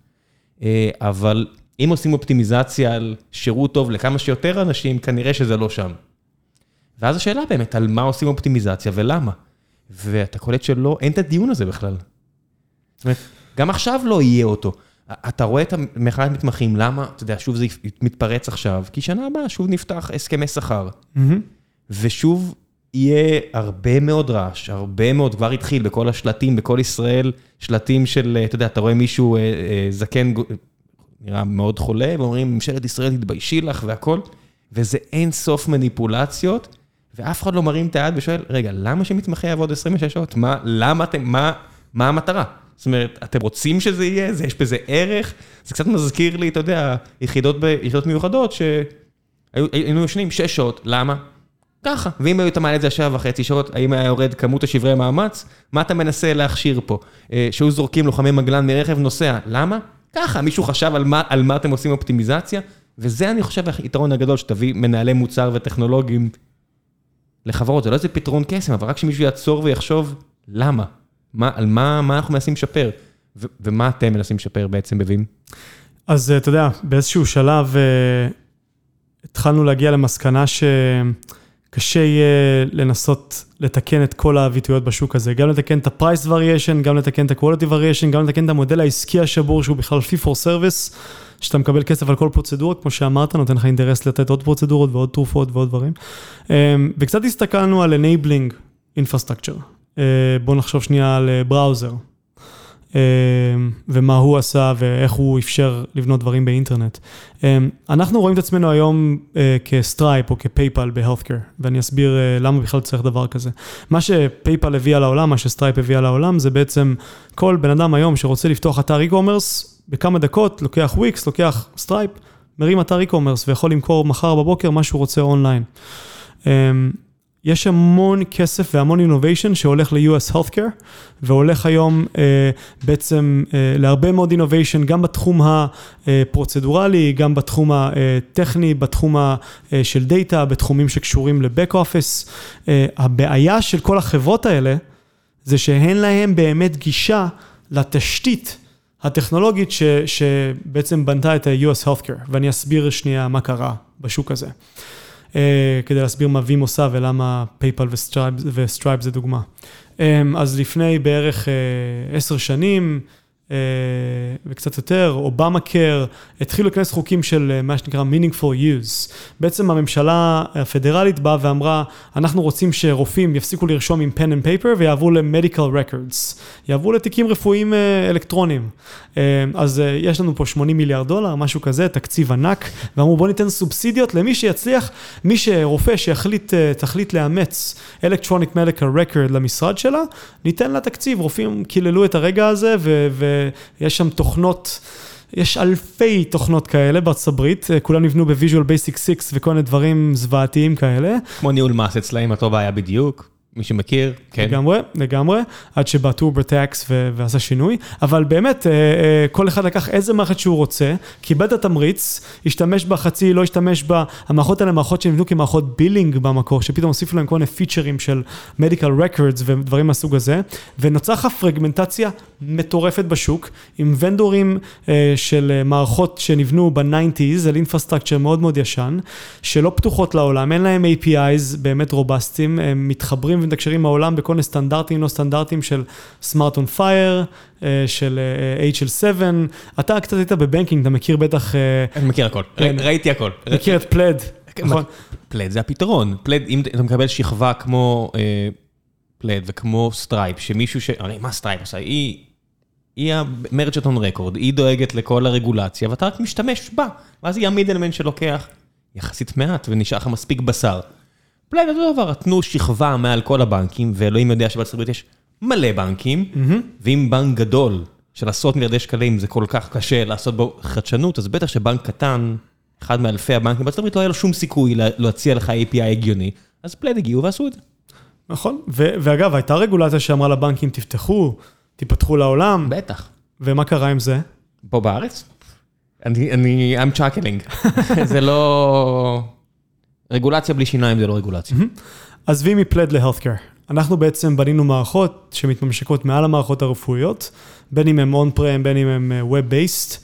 אה, אבל אם עושים אופטימיזציה על שירות טוב לכמה שיותר אנשים, כנראה שזה לא שם. ואז השאלה באמת, על מה עושים אופטימיזציה ולמה? ואתה קולט שלא, אין את הדיון הזה בכלל. זאת אומרת, גם עכשיו לא יהיה אותו. אתה רואה את המחאת מתמחים, למה? אתה יודע, שוב זה מתפרץ עכשיו, כי שנה הבאה שוב נפתח הסכמי שכר. ושוב יהיה הרבה מאוד רעש, הרבה מאוד, כבר התחיל בכל השלטים, בכל ישראל, שלטים של, אתה יודע, אתה רואה מישהו אה, אה, זקן, נראה מאוד חולה, ואומרים, ממשלת ישראל תתביישי לך והכל, וזה אין סוף מניפולציות, ואף אחד לא מרים את היד ושואל, רגע, למה שמתמחה יעבוד 26 שעות? מה, למה אתם, מה, מה המטרה? זאת אומרת, אתם רוצים שזה יהיה? זה, יש בזה ערך? זה קצת מזכיר לי, אתה יודע, יחידות, יחידות מיוחדות, שהיינו יושנים 6 שעות, למה? ככה, ואם היית מעלה את זה שבע וחצי שעות, האם היה יורד כמות השברי מאמץ? מה אתה מנסה להכשיר פה? אה, שהיו זורקים לוחמי מגלן מרכב נוסע, למה? ככה, מישהו חשב על מה, על מה אתם עושים אופטימיזציה? וזה אני חושב היתרון הגדול, שתביא מנהלי מוצר וטכנולוגים לחברות, זה לא איזה פתרון קסם, אבל רק שמישהו יעצור ויחשוב, למה? מה, על מה, מה אנחנו מנסים לשפר? ומה אתם מנסים לשפר בעצם בווים? אז אתה יודע, באיזשהו שלב uh, התחלנו להגיע למסקנה ש... קשה יהיה לנסות לתקן את כל הביטויות בשוק הזה, גם לתקן את ה-price variation, גם לתקן את ה-quality variation, גם לתקן את המודל העסקי השבור שהוא בכלל fee for service, שאתה מקבל כסף על כל פרוצדורה, כמו שאמרת, נותן לך אינטרס לתת עוד פרוצדורות ועוד תרופות ועוד דברים. אמ, וקצת הסתכלנו על enabling infrastructure. אה, בואו נחשוב שנייה על browser. ומה הוא עשה ואיך הוא אפשר לבנות דברים באינטרנט. אנחנו רואים את עצמנו היום כ Stripe או כ PayPal ב healthcare, ואני אסביר למה בכלל צריך דבר כזה. מה ש PayPal הביאה לעולם, מה ש Stripe הביאה לעולם, זה בעצם כל בן אדם היום שרוצה לפתוח אתר e-commerce, בכמה דקות לוקח וויקס, לוקח Stripe, מרים אתר e-commerce ויכול למכור מחר בבוקר מה שהוא רוצה אונליין. יש המון כסף והמון innovation שהולך ל-US Healthcare, והולך היום אה, בעצם אה, להרבה מאוד innovation, גם בתחום הפרוצדורלי, גם בתחום הטכני, בתחום של דאטה, בתחומים שקשורים ל-Back Office. אה, הבעיה של כל החברות האלה, זה שאין להם באמת גישה לתשתית הטכנולוגית ש, שבעצם בנתה את ה-US Healthcare, ואני אסביר שנייה מה קרה בשוק הזה. כדי להסביר מה Vim עושה ולמה PayPal ו Stripe זה דוגמה. אז לפני בערך עשר שנים, וקצת יותר, אובמה קר, התחילו להיכנס חוקים של מה שנקרא meaningful use. בעצם הממשלה הפדרלית באה ואמרה, אנחנו רוצים שרופאים יפסיקו לרשום עם pen and paper ויעברו ל-medical records, יעברו לתיקים רפואיים אלקטרוניים. אז יש לנו פה 80 מיליארד דולר, משהו כזה, תקציב ענק, ואמרו בואו ניתן סובסידיות למי שיצליח, מי שרופא שיחליט, תחליט לאמץ electronic medical record למשרד שלה, ניתן לה תקציב, רופאים קיללו את הרגע הזה ו... ויש שם תוכנות, יש אלפי תוכנות כאלה בארצות הברית, כולם נבנו ב Visual Basic 6 וכל מיני דברים זוועתיים כאלה. כמו ניהול מס אצלהם, הטוב היה בדיוק. מי שמכיר, כן. לגמרי, לגמרי, עד שבא TurboTax ועשה שינוי, אבל באמת, כל אחד לקח איזה מערכת שהוא רוצה, קיבל את התמריץ, השתמש בה חצי, לא השתמש בה, המערכות האלה מערכות שנבנו כמערכות billing במקור, שפתאום הוסיפו להם כל מיני פיצ'רים של medical records ודברים מהסוג הזה, ונוצרה לך פרגמנטציה מטורפת בשוק, עם ונדורים של מערכות שנבנו ב-90's, על infrastructure מאוד מאוד ישן, שלא פתוחות לעולם, אין להם APIs באמת רובסטיים, הם מתחברים ומתקשרים מהעולם בכל מיני סטנדרטים, לא סטנדרטים של SMART on FHIR, של HL7. אתה קצת היית ב banking, אתה מכיר בטח... אני מכיר הכל, ראיתי הכל. מכיר את Plaid, נכון? Plaid זה הפתרון. Plaid, אם אתה מקבל שכבה כמו Plaid וכמו Stripe, שמישהו ש... מה Stripe עושה? היא... היא on record, היא דואגת לכל הרגולציה, ואתה רק משתמש בה, ואז היא ה middleman שלוקח יחסית מעט ונשאר לך מספיק בשר. Plaid אותו דבר, תנו שכבה מעל כל הבנקים, ואלוהים יודע שבארצות הברית יש מלא בנקים, ואם בנק גדול של עשרות מיליארדי שקלים זה כל כך קשה לעשות בו חדשנות, אז בטח שבנק קטן, אחד מאלפי הבנקים בארצות הברית לא היה לו שום סיכוי להציע לך API הגיוני, אז Plaid הגיעו ועשו את זה. נכון, ואגב, הייתה רגולציה שאמרה לבנקים, תפתחו, תיפתחו לעולם. בטח. ומה קרה עם זה? פה בארץ? אני, I'm chuckling, [laughs] זה לא... רגולציה בלי שיניים זה לא רגולציה. עזבי מפלד להלפקר. אנחנו בעצם בנינו מערכות שמתממשקות מעל המערכות הרפואיות, בין אם הם און-פרם, בין אם הם Web-based.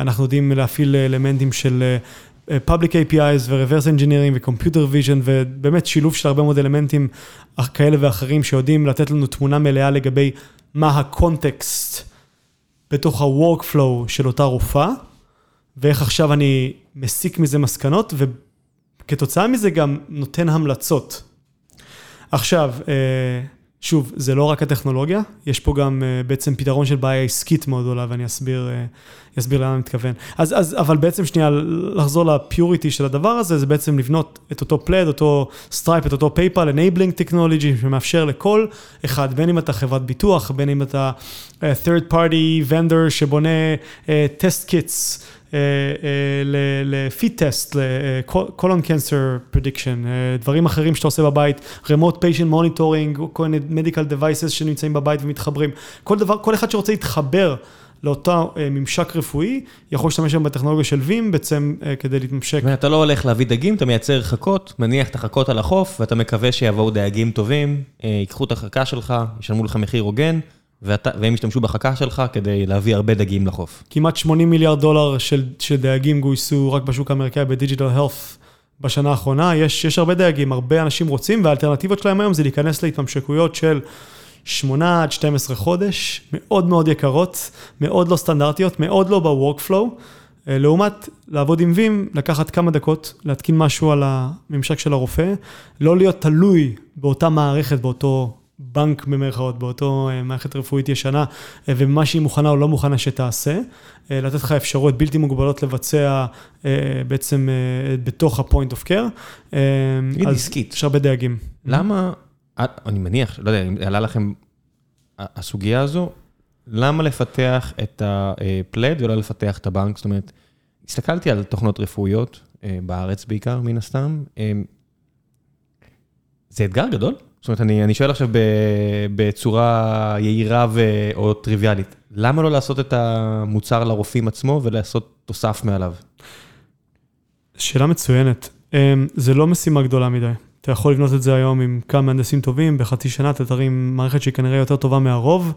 אנחנו יודעים להפעיל אלמנטים של Public APIs ו-Reverse Engineering ו-Computer Vision, ובאמת שילוב של הרבה מאוד אלמנטים כאלה ואחרים שיודעים לתת לנו תמונה מלאה לגבי מה הקונטקסט בתוך ה-workflow של אותה רופאה, ואיך עכשיו אני מסיק מזה מסקנות, כתוצאה מזה גם נותן המלצות. עכשיו, שוב, זה לא רק הטכנולוגיה, יש פה גם בעצם פתרון של בעיה עסקית מאוד גדולה, ואני אסביר, אסביר לאן אני מתכוון. אז, אז, אבל בעצם שנייה, לחזור ל purity של הדבר הזה, זה בעצם לבנות את אותו Plaid, אותו Stripe, את אותו PayPal, enabling technology, שמאפשר לכל אחד, בין אם אתה חברת ביטוח, בין אם אתה third party vendor שבונה test kits, ל FIT test, ל colon cancer prediction, דברים אחרים שאתה עושה בבית, remote patient monitoring, כל מיני medical devices שנמצאים בבית ומתחברים, כל דבר, כל אחד שרוצה להתחבר לאותו ממשק רפואי, יכול להשתמש שם בטכנולוגיה של Vim בעצם כדי להתממשק. ואתה לא הולך להביא דגים, אתה מייצר חכות, מניח את החכות על החוף, ואתה מקווה שיבואו דייגים טובים, ייקחו את החכה שלך, ישלמו לך מחיר הוגן. והם ישתמשו בחכה שלך כדי להביא הרבה דגים לחוף. כמעט 80 מיליארד דולר של, של דייגים גויסו רק בשוק האמריקאי בדיג'יטל הלף בשנה האחרונה. יש, יש הרבה דייגים, הרבה אנשים רוצים, והאלטרנטיבות שלהם היום זה להיכנס להתממשקויות של 8 עד 12 חודש, מאוד מאוד יקרות, מאוד לא סטנדרטיות, מאוד לא ב-workflow. לעומת לעבוד עם וים, לקחת כמה דקות, להתקין משהו על הממשק של הרופא, לא להיות תלוי באותה מערכת, באותו בנק במרכאות, באותו מערכת רפואית ישנה, ומה שהיא מוכנה או לא מוכנה שתעשה, לתת לך אפשרויות בלתי מוגבלות לבצע בעצם בתוך ה-point of care. תגיד, עסקית. יש הרבה דייגים. למה, אני מניח, לא יודע, עלה לכם הסוגיה הזו, למה לפתח את הפלד ולא לפתח את הבנק? זאת אומרת, הסתכלתי על תוכנות רפואיות, בארץ בעיקר, מן הסתם. זה אתגר גדול? זאת אומרת, אני, אני שואל עכשיו בצורה יהירה ו, או טריוויאלית, למה לא לעשות את המוצר לרופאים עצמו ולעשות תוסף מעליו? שאלה מצוינת. זה לא משימה גדולה מדי. אתה יכול לבנות את זה היום עם כמה מהנדסים טובים, בחצי שנה אתה תרים מערכת שהיא כנראה יותר טובה מהרוב.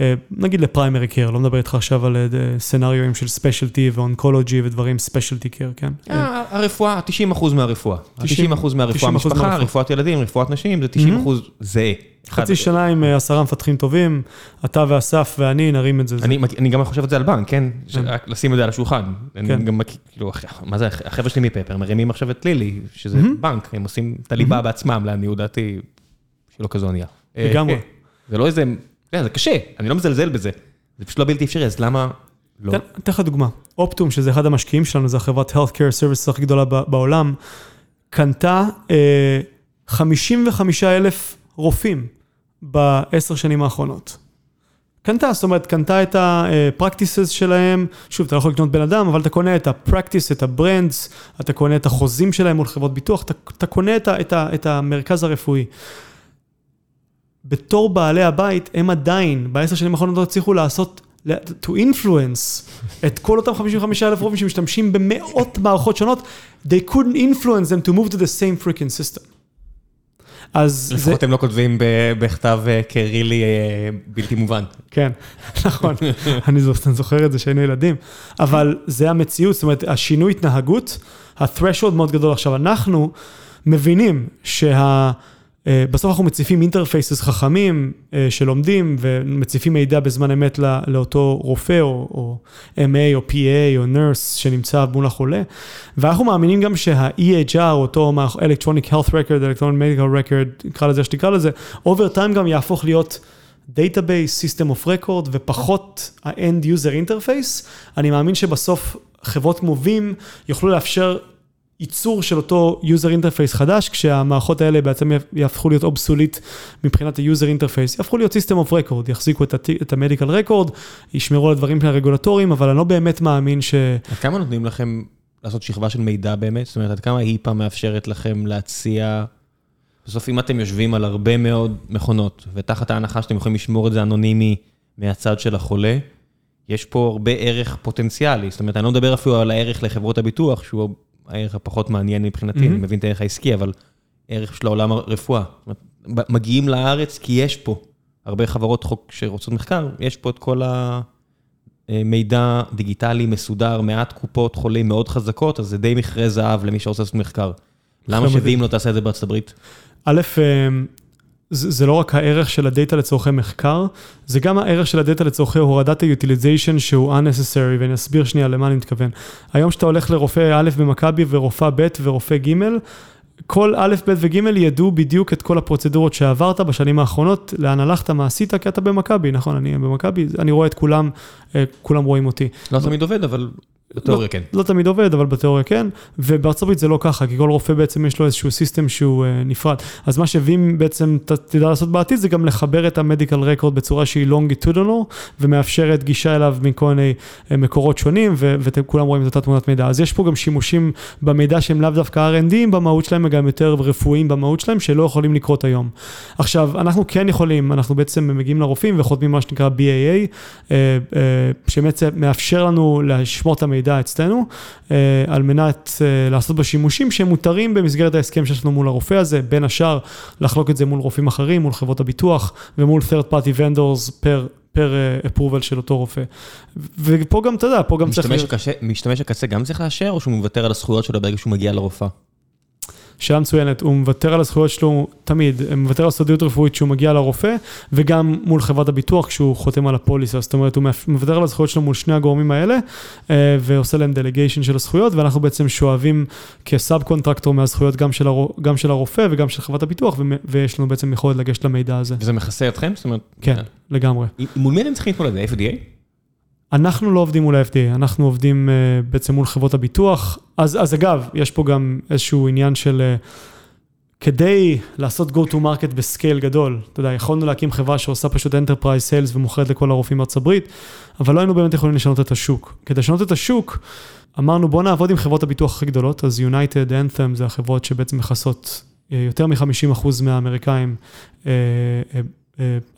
אה, נגיד לפריימרי קר, לא מדבר איתך עכשיו על אה, סנאריואים של ספיישלטי ואונקולוגי ודברים ספיישלטי קר, כן? אה, הרפואה, 90 אחוז מהרפואה. 90 אחוז מהרפואה, משפחה, רפואת ילדים, רפואת נשים, זה 90 אחוז זהה. חצי שנה עם עשרה מפתחים טובים, אתה ואסף ואני נרים את זה. אני גם חושב את זה על בנק, כן? רק לשים את זה על השולחן. אני גם, כאילו, מה זה, החבר'ה שלי מפפר מרימים עכשיו את לילי, שזה בנק, הם עושים את הליבה בעצמם, לעניות דעתי, שלא כזו ענייה. לגמרי. זה לא איזה... זה קשה, אני לא מזלזל בזה. זה פשוט לא בלתי אפשרי, אז למה לא? אתן לך דוגמה. אופטום, שזה אחד המשקיעים שלנו, זו החברת Healthcare Services הכי גדולה בעולם, קנתה 55 אה, אלף רופאים בעשר שנים האחרונות. קנתה, זאת אומרת, קנתה את ה-practices שלהם, שוב, אתה לא יכול לקנות בן אדם, אבל אתה קונה את ה-practice, את ה-brands, אתה קונה את החוזים שלהם מול חברות ביטוח, אתה, אתה קונה את, ה, את, ה, את המרכז הרפואי. בתור בעלי הבית, הם עדיין, בעשר שנים האחרונות לא הצליחו לעשות, to influence את כל אותם 55 אלף רופאים שמשתמשים במאות מערכות שונות, they couldn't influence them to move to the same freaking system. אז זה... לפחות הם לא כותבים בכתב אה, קרילי אה, בלתי מובן. כן, [laughs] נכון, אני זוכר את זה שהיינו ילדים, אבל זה המציאות, זאת אומרת, השינוי התנהגות, ה-threshold מאוד גדול. עכשיו, אנחנו מבינים שה... אה, בסוף אנחנו מציפים אינטרפייסס חכמים אה, שלומדים ומציפים מידע בזמן אמת לאותו רופא או, או MA או PA או nurse שנמצא מול החולה. ואנחנו מאמינים גם שה-EHR, אותו Electronic Health Record, Electronic Medical Record, נקרא לזה שתקרא לזה, over time גם יהפוך להיות Database, System of Record ופחות ה-End User Interface. אני מאמין שבסוף חברות Vim יוכלו לאפשר ייצור של אותו user interface חדש, כשהמערכות האלה בעצם יהפכו להיות אובסוליט מבחינת ה-user interface, יהפכו להיות system of record, יחזיקו את ה-medical record, ישמרו על הדברים הרגולטוריים, אבל אני לא באמת מאמין ש... עד כמה נותנים לכם לעשות שכבה של מידע באמת? זאת אומרת, עד כמה היפה מאפשרת לכם להציע... בסוף אם אתם יושבים על הרבה מאוד מכונות, ותחת ההנחה שאתם יכולים לשמור את זה אנונימי מהצד של החולה, יש פה הרבה ערך פוטנציאלי, זאת אומרת, אני לא מדבר אפילו על הערך לחברות הביטוח, שהוא הערך הפחות מעניין מבחינתי, אני מבין את הערך העסקי, אבל ערך של העולם הרפואה. מגיעים לארץ כי יש פה הרבה חברות חוק שרוצות מחקר, יש פה את כל המידע דיגיטלי מסודר, מעט קופות חולים מאוד חזקות, אז זה די מכרה זהב למי שרוצה לעשות מחקר. למה שווים לא תעשה את זה בארצות הברית? א', זה זה לא רק הערך של הדאטה לצורכי מחקר, זה גם הערך של הדאטה לצורכי הורדת ה-utilization שהוא unnecessary, ואני אסביר שנייה למה אני מתכוון. היום כשאתה הולך לרופא א' במכבי ורופאה ב' ורופא ג', כל א', ב' וג' ידעו בדיוק את כל הפרוצדורות שעברת בשנים האחרונות, לאן הלכת, מה עשית, כי אתה במכבי, נכון, אני במכבי, אני רואה את כולם, אה, כולם רואים אותי. לא תמיד עובד, אבל בתיאוריה כן. לא תמיד עובד, אבל בתיאוריה כן, ובארצות הברית זה לא ככה, כי כל רופא בעצם יש לו איזשהו סיסטם שהוא uh, נפרד. אז מה שווים בעצם תדע לעשות בעתיד זה גם לחבר את המדיקל רקורד בצורה שהיא לונגיטודונל, ומאפשרת גישה אליו מכל מיני uh, מקורות שונים, ואתם כולם רואים את אותה תמונת מידע. אז יש פה גם שימושים במידע שהם לאו דווקא R&D במהות שלהם, וגם יותר רפואיים במהות שלהם, שלא יכולים לקרות היום. עכשיו, אנחנו כן יכולים, אנחנו בעצם מגיעים לרופאים וחותמים מה שנקרא BAA, שבעצם מאפשר לנו לשמור את המידע. מידע אצלנו, אה, על מנת אה, לעשות בה שימושים שהם מותרים במסגרת ההסכם שיש לנו מול הרופא הזה, בין השאר לחלוק את זה מול רופאים אחרים, מול חברות הביטוח ומול third party vendors פר... פר approval של אותו רופא. ופה גם, אתה יודע, פה גם צריך להיות... משתמש הקצה גם צריך לאשר, או שהוא מוותר על הזכויות שלו ברגע שהוא מגיע לרופאה? שאלה מצוינת, הוא מוותר על הזכויות שלו תמיד, הוא מוותר על סודיות רפואית כשהוא מגיע לרופא, וגם מול חברת הביטוח כשהוא חותם על הפוליסה, זאת אומרת, הוא מוותר על הזכויות שלו מול שני הגורמים האלה, אה, ועושה להם delegation של הזכויות, ואנחנו בעצם שואבים כ subcontractor מהזכויות גם של, הר... גם של הרופא וגם של חברת הביטוח, ו... ויש לנו בעצם יכולת לגשת למידע הזה. וזה מכסה אתכם? זאת אומרת... כן, לגמרי. מול מי אתם צריכים להתמודד? ה-FDA? אנחנו לא עובדים מול ה-FDA, אנחנו עובדים אה, בעצם מול חברות הביטוח. אז, אז אגב, יש פה גם איזשהו עניין של... אה, כדי לעשות go to market בסקייל גדול, אתה יודע, יכולנו להקים חברה שעושה פשוט enterprise sales ומוכרת לכל הרופאים בארצות הברית, אבל לא היינו באמת יכולים לשנות את השוק. כדי לשנות את השוק, אמרנו בוא נעבוד עם חברות הביטוח הכי גדולות, אז United, Anthem זה החברות שבעצם מכסות אה, יותר מ-50% מהאמריקאים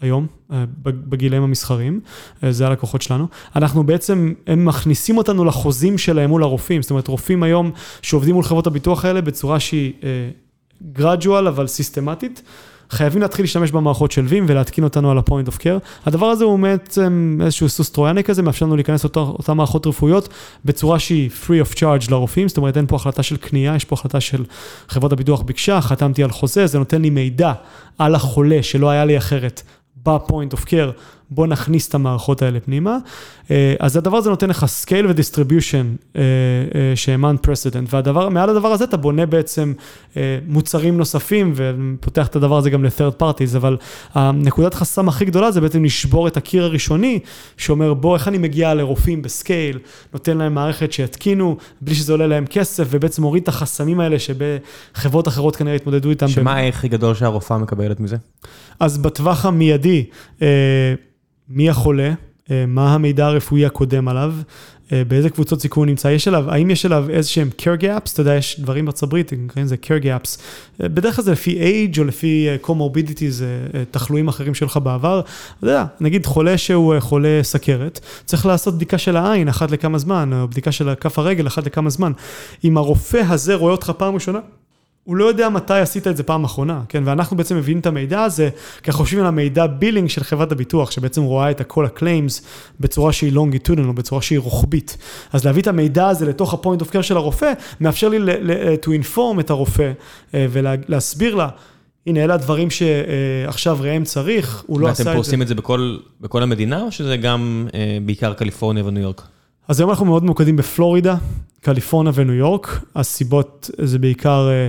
היום, אה, בגילאים המסחרים, אה, זה הלקוחות שלנו. אנחנו בעצם, הם מכניסים אותנו לחוזים שלהם מול הרופאים, זאת אומרת, רופאים היום שעובדים מול חברות הביטוח האלה בצורה שהיא גרדואל אבל סיסטמטית. חייבים להתחיל להשתמש במערכות של וים ולהתקין אותנו על ה-point of care. הדבר הזה הוא בעצם איזשהו סוס טרויאני כזה, מאפשר לנו להיכנס לאותן מערכות רפואיות בצורה שהיא free of charge לרופאים, זאת אומרת אין פה החלטה של קנייה, יש פה החלטה של חברת הביטוח ביקשה, חתמתי על חוזה, זה נותן לי מידע על החולה שלא היה לי אחרת ב-point of care בוא נכניס את המערכות האלה פנימה. אה, אז הדבר הזה נותן לך scale ו-distribution שהם unprecedented, והדבר, מעל הדבר הזה אתה בונה בעצם אה, מוצרים נוספים ופותח את הדבר הזה גם ל-third parties, אבל הנקודת חסם הכי גדולה זה בעצם לשבור את הקיר הראשוני, שאומר בוא, איך אני מגיע לרופאים בסקייל, נותן להם מערכת שיתקינו, בלי שזה עולה להם כסף, ובעצם מוריד את החסמים האלה שבחברות אחרות כנראה התמודדו איתם. שמה הערך הכי גדול שהרופאה מקבלת מזה? אז בטווח המיידי, אה, מי החולה, אה, מה המידע הרפואי הקודם עליו, אה, באיזה קבוצות סיכון הוא נמצא, יש עליו, האם יש עליו איזה שהם care gaps, אתה יודע, יש דברים בארצות הברית, נקראים לזה care gaps, אה, בדרך כלל זה לפי age או לפי comorbidities, תחלואים אחרים שלך בעבר, אתה יודע, נגיד חולה שהוא חולה סכרת, צריך לעשות בדיקה של העין אחת לכמה זמן, או בדיקה של כף הרגל אחת לכמה זמן. אם הרופא הזה רואה אותך פעם ראשונה, הוא לא יודע מתי עשית את זה פעם אחרונה, כן? ואנחנו בעצם מביאים את המידע הזה, כי אנחנו יושבים על המידע billing של חברת הביטוח, שבעצם רואה את כל ה claims בצורה שהיא longitudinal, או בצורה שהיא רוחבית. אז להביא את המידע הזה לתוך ה-point of care של הרופא, מאפשר לי to inform את הרופא אה, ולהסביר לה. הנה, אלה הדברים שעכשיו ראם צריך, הוא לא עשה את זה. ואתם עושים את זה בכל, בכל המדינה, או שזה גם אה, בעיקר קליפורניה וניו יורק? אז היום אנחנו מאוד ממוקדים בפלורידה, קליפורניה וניו יורק. הסיבות זה בעיקר אה,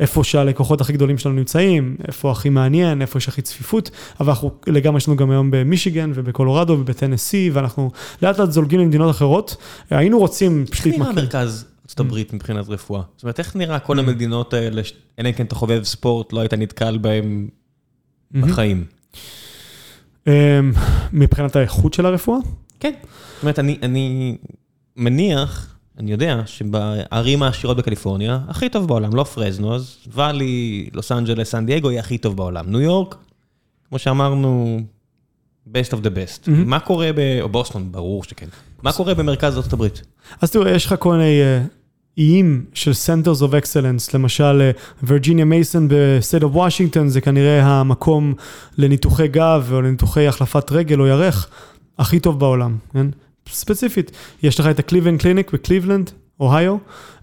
איפה שהלקוחות הכי גדולים שלנו נמצאים, איפה הכי מעניין, איפה יש הכי צפיפות, אבל אנחנו לגמרי יש לנו גם היום במישיגן ובקולורדו ובטנסי, ואנחנו לאט לאט זולגים למדינות אחרות. היינו רוצים פשוט להתמקד. איך נראה מרכז ארצות הברית מבחינת רפואה? זאת אומרת, איך נראה כל המדינות האלה, אלא אם כן אתה חובב ספורט, לא היית נתקל בהם בחיים? אמ, מבחינת האיכות של הרפואה? כן. זאת אומרת, אני מניח... אני יודע שבערים העשירות בקליפורניה, הכי טוב בעולם, לא Fresno, אז Valley, לוס אנג'לס, סן דייגו יהיה הכי טוב בעולם. ניו יורק, כמו שאמרנו, best of the best. Mm-hmm. מה קורה ב... או בוסטון, ברור שכן. מה קורה במרכז ארצות הברית? אז תראו, יש לך כל מיני אה, איים של Centers of Excellence, למשל Virginia Mason ב state of Washington, זה כנראה המקום לניתוחי גב או לניתוחי החלפת רגל או ירך הכי טוב בעולם, כן? ספציפית, יש לך את ה Cleveland Clinic בקליבלנד, אוהיו,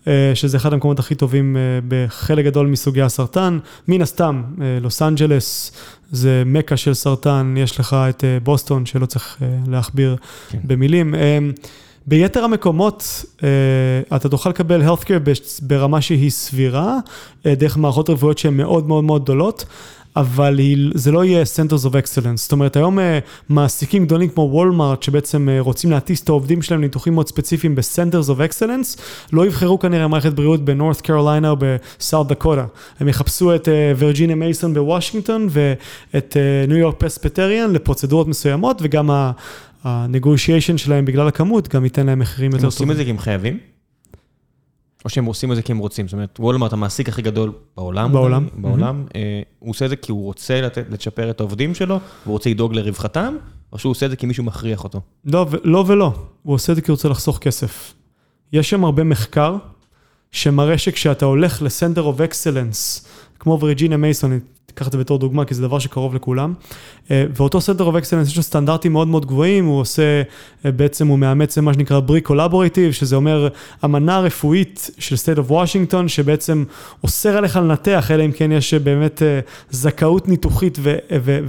אה, שזה אחד המקומות הכי טובים אה, בחלק גדול מסוגי הסרטן. מן הסתם, אה, לוס אנג'לס זה מכה של סרטן, יש לך את בוסטון, שלא צריך להכביר כן. במילים. ביתר המקומות, אתה תוכל לקבל healthcare ברמה שהיא סבירה, דרך מערכות רפואיות שהן מאוד מאוד מאוד גדולות. אבל היא, זה לא יהיה Centers of Excellence. זאת אומרת, היום אה, מעסיקים גדולים כמו וולמארט, שבעצם אה, רוצים להטיס את העובדים שלהם לניתוחים מאוד ספציפיים ב-Centers of Excellence, לא יבחרו כנראה מערכת בריאות בנורת קרוליינה או בסאוט דקוטה. הם יחפשו את וירג'יניה מייסון בוושינגטון ואת ניו יורק פספטריאן לפרוצדורות מסוימות, וגם ה-negotiation שלהם בגלל הכמות גם ייתן להם מחירים יותר טובים. הם עושים את זה כי הם חייבים? או שהם עושים את זה כי הם רוצים, זאת אומרת, וולמרט המעסיק הכי גדול בעולם, בעולם, בעולם, mm-hmm. הוא עושה את זה כי הוא רוצה לתת, לצ'פר את העובדים שלו, והוא רוצה לדאוג לרווחתם, או שהוא עושה את זה כי מישהו מכריח אותו? לא, לא ולא, הוא עושה את זה כי הוא רוצה לחסוך כסף. יש שם הרבה מחקר שמראה שכשאתה הולך ל center of excellence, כמו Virginia Mason, אקח את זה בתור דוגמה, כי זה דבר שקרוב לכולם. אה, ואותו Center of Excellence יש לו סטנדרטים מאוד מאוד גבוהים, הוא עושה, אה, בעצם הוא מאמץ מה שנקרא ברי קולבורטיב, שזה אומר אמנה רפואית של State of Washington, שבעצם אוסר עליך לנתח, אלא אם כן יש באמת זכאות ניתוחית ו- ו-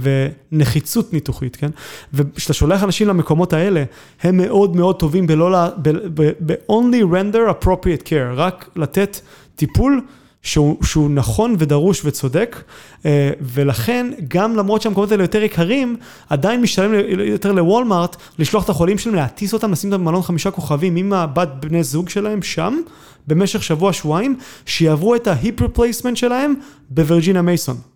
ונחיצות ניתוחית, כן? וכשאתה שולח אנשים למקומות האלה, הם מאוד מאוד טובים ב-only render appropriate care, רק לתת טיפול. שהוא, שהוא נכון ודרוש וצודק, אה, ולכן גם למרות שהמקומות האלה יותר יקרים, עדיין משתלם יותר לוולמארט לשלוח את החולים שלהם, להטיס אותם, לשים אותם במלון חמישה כוכבים עם הבת בני זוג שלהם שם, במשך שבוע-שבועיים, שיעברו את ה hip replacement שלהם ב Virginia Mason.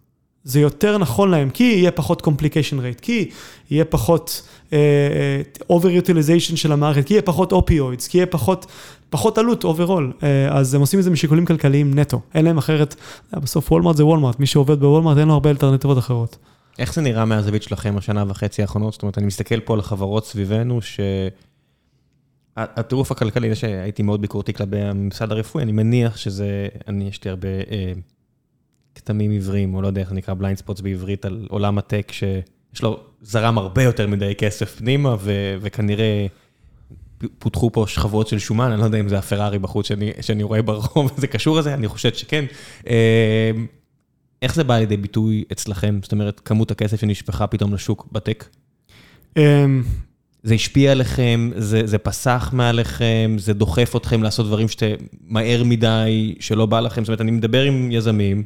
זה יותר נכון להם, כי יהיה פחות complication rate, כי יהיה פחות אה, אה, over utilization של המערכת, כי יהיה פחות opioids, כי יהיה פחות, פחות עלות overall. אה, אז הם עושים את זה משיקולים כלכליים נטו, אין להם אחרת, בסוף וולמרט זה וולמרט, מי שעובד בוולמרט אין לו הרבה אלטרנטיבות אחרות. איך זה נראה מהזווית שלכם השנה וחצי האחרונות? זאת אומרת, אני מסתכל פה על החברות סביבנו, ש... הטירוף הכלכלי, זה שהייתי מאוד ביקורתי כלפי הממסד הרפואי, אני מניח שזה, אני, יש לי הרבה... אה, כתמים עיוורים, או לא יודע איך נקרא, blind spots בעברית, על עולם הטק, שיש לו זרם הרבה יותר מדי כסף פנימה, ו- וכנראה פותחו פה שכבות של שומן, אני לא יודע אם זה הפרארי בחוץ שאני, שאני רואה ברחוב, [laughs] זה קשור לזה, אני חושב שכן. אה, איך זה בא לידי ביטוי אצלכם? זאת אומרת, כמות הכסף שנשפכה פתאום לשוק בטק? אמ, זה השפיע עליכם, זה, זה פסח מעליכם, זה דוחף אתכם לעשות דברים שאתם מהר מדי, שלא בא לכם. זאת אומרת, אני מדבר עם יזמים,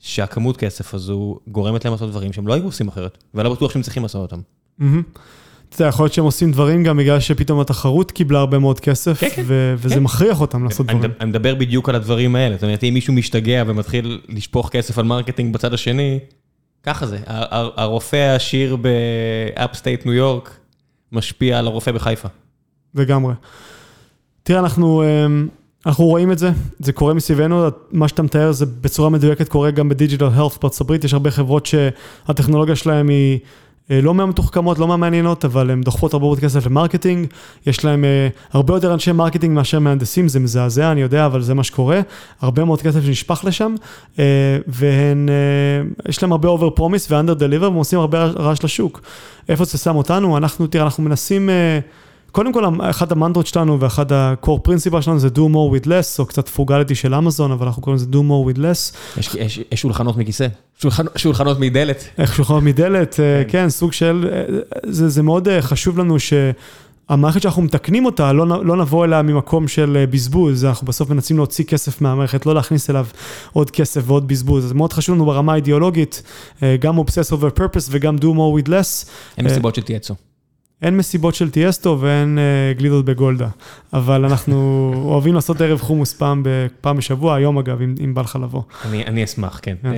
שהכמות כסף הזו גורמת להם לעשות דברים שהם לא היו עושים אחרת, ולא בטוח שהם צריכים לעשות אותם. אתה יודע, יכול להיות שהם עושים דברים גם בגלל שפתאום התחרות קיבלה הרבה מאוד כסף, כן, כן, וזה כן. מכריח אותם לעשות דברים. אני מדבר בדיוק על הדברים האלה, זאת אומרת, אם מישהו משתגע ומתחיל לשפוך כסף על marketing בצד השני, ככה זה. הרופא העשיר ב upstate ניו יורק משפיע על הרופא בחיפה. לגמרי. תראה, אנחנו... אנחנו רואים את זה, זה קורה מסביבנו, מה שאתה מתאר זה בצורה מדויקת קורה גם ב digital health בארצות הברית, יש הרבה חברות שהטכנולוגיה שלהם היא אה, לא מהמתוחכמות, לא מהמעניינות, אבל הן דוחפות הרבה מאוד כסף ל marketing, יש להם אה, הרבה יותר אנשי marketing מאשר מהנדסים, זה מזעזע, אני יודע, אבל זה מה שקורה, הרבה מאוד כסף שנשפך לשם, אה, והן, יש להם הרבה over promise ו-under deliver, והם עושים הרבה רעש לשוק. איפה זה שם אותנו? אנחנו, תראה, אנחנו מנסים... קודם כל, אחת המנטרות שלנו ואחד ה-core principle שלנו זה do more with less, או קצת frugality של אמזון, אבל אנחנו קוראים לזה do more with less. יש, יש, יש שולחנות מכיסא, שולחנ, שולחנות מדלת. איך שולחנות מדלת, אה, כן, כן סוג של, אה, זה, זה מאוד אה, חשוב לנו ש... המערכת שאנחנו מתקנים אותה, לא, לא נבוא אליה ממקום של בזבוז, אנחנו בסוף מנסים להוציא כסף מהמערכת, לא להכניס אליו עוד כסף ועוד בזבוז. זה מאוד חשוב לנו ברמה האידיאולוגית, גם obsess over purpose וגם do more with less. אין מסיבות שתייצאו. אין מסיבות של טיאסטו ואין uh, גלידות בגולדה, אבל אנחנו [laughs] אוהבים לעשות ערב חומוס פעם, פעם בשבוע, היום אגב, אם, אם בא לך לבוא. אני, אני אשמח, כן. כן.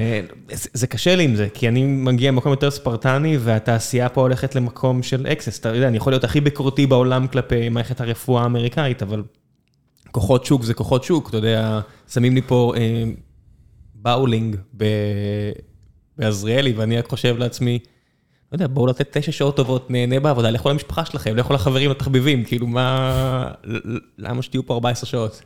אה, זה, זה קשה לי עם זה, כי אני מגיע למקום יותר ספרטני, והתעשייה פה הולכת למקום של excess. אתה יודע, אני יכול להיות הכי ביקורתי בעולם כלפי מערכת הרפואה האמריקאית, אבל כוחות שוק זה כוחות שוק, אתה יודע, שמים לי פה אה, באולינג בעזריאלי, ואני רק חושב לעצמי, לא יודע, בואו לתת תשע שעות טובות, נהנה בעבודה, לכו למשפחה שלכם, לכו לחברים, לתחביבים, כאילו מה... למה שתהיו פה 14 שעות?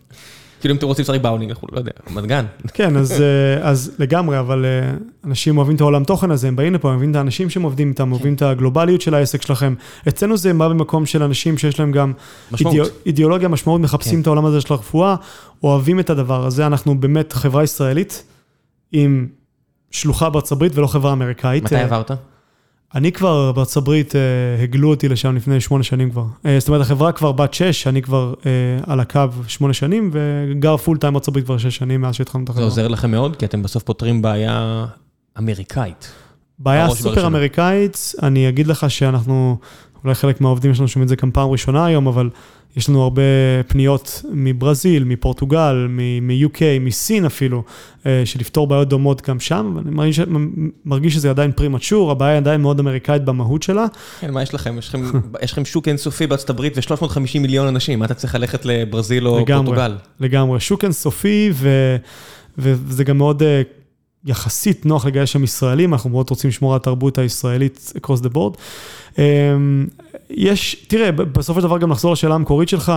כאילו אם אתם רוצים לשחק באונינג, לא יודע, רמת גן. כן, אז, [laughs] אה, אז לגמרי, אבל אה, אנשים אוהבים את העולם תוכן הזה, הם באים לפה, הם אוהבים את האנשים שהם עובדים איתם, אוהבים את הגלובליות של העסק שלכם. אצלנו זה בא במקום של אנשים שיש להם גם אידיאו, אידיאולוגיה, משמעות, מחפשים כן. את העולם הזה של הרפואה, אוהבים את הדבר הזה, אנחנו באמת חברה ישראלית עם שלוחה בארצות הברית ולא חברה אמריקאית. מתי עברת? אני כבר, בארצות הברית, אה, הגלו אותי לשם לפני שמונה שנים כבר. אה, זאת אומרת, החברה כבר בת שש, אני כבר אה, על הקו שמונה שנים, וגר פול טיים בארצות הברית כבר שש שנים מאז שהתחלנו את החברה. זה עוזר לכם מאוד, כי אתם בסוף פותרים בעיה אמריקאית. בעיה סופר אמריקאית, אני אגיד לך שאנחנו, אולי חלק מהעובדים שלנו שומעים את זה גם פעם ראשונה היום, אבל יש לנו הרבה פניות מברזיל, מפורטוגל, מ-UK, מסין אפילו, אה, של לפתור בעיות דומות גם שם, ואני מרגיש, מרגיש שזה עדיין פרימצ'ור, הבעיה עדיין מאוד אמריקאית במהות שלה. כן, מה יש לכם? יש לכם, יש לכם שוק אינסופי בארצות הברית ו-350 מיליון אנשים, מה אתה צריך ללכת לברזיל או לגמרי, פורטוגל? לגמרי, שוק אינסופי, ו, וזה גם מאוד... יחסית נוח לגייס שם ישראלים, אנחנו מאוד רוצים לשמור על התרבות הישראלית across the board. אמ, יש, תראה, בסופו של דבר גם לחזור לשאלה המקורית שלך,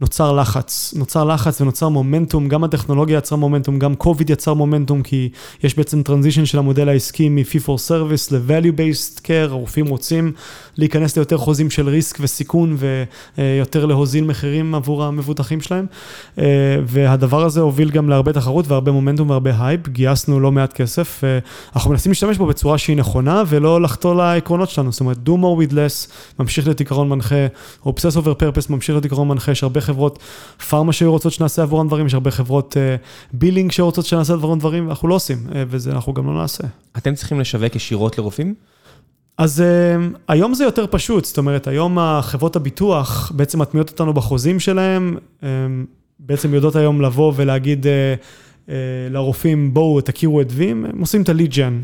נוצר לחץ, נוצר לחץ ונוצר מומנטום, גם הטכנולוגיה יצרה מומנטום, גם קוביד יצר מומנטום, כי יש בעצם טרנזישן של המודל העסקי מ-fee for service ל-value based care, הרופאים רוצים להיכנס ליותר חוזים של risk וסיכון ויותר להוזיל מחירים עבור המבוטחים שלהם, והדבר הזה הוביל גם להרבה תחרות והרבה מומנטום והרבה הייפ, גייסנו לא מעט כסף, אנחנו מנסים להשתמש בו בצורה שהיא נכונה ולא לחטוא לעקרונות שלנו, זאת אומרת, do more with less, ממשיך להיות עיקרון מנחה, obsess over purpose ממשיך להיות עיקרון מנחה, יש הרבה חברות פארמה שהיו רוצות שנעשה עבורן דברים, יש הרבה חברות billing שרוצות שנעשה עבורן דברים, ואנחנו לא עושים, וזה אנחנו גם לא נעשה. אתם צריכים לשווק ישירות לרופאים? אז אה, היום זה יותר פשוט, זאת אומרת, היום החברות הביטוח בעצם מטמיעות אותנו בחוזים שלהם, בעצם יודעות היום לבוא ולהגיד לרופאים, בואו תכירו את וים, הם עושים את ה lead gen.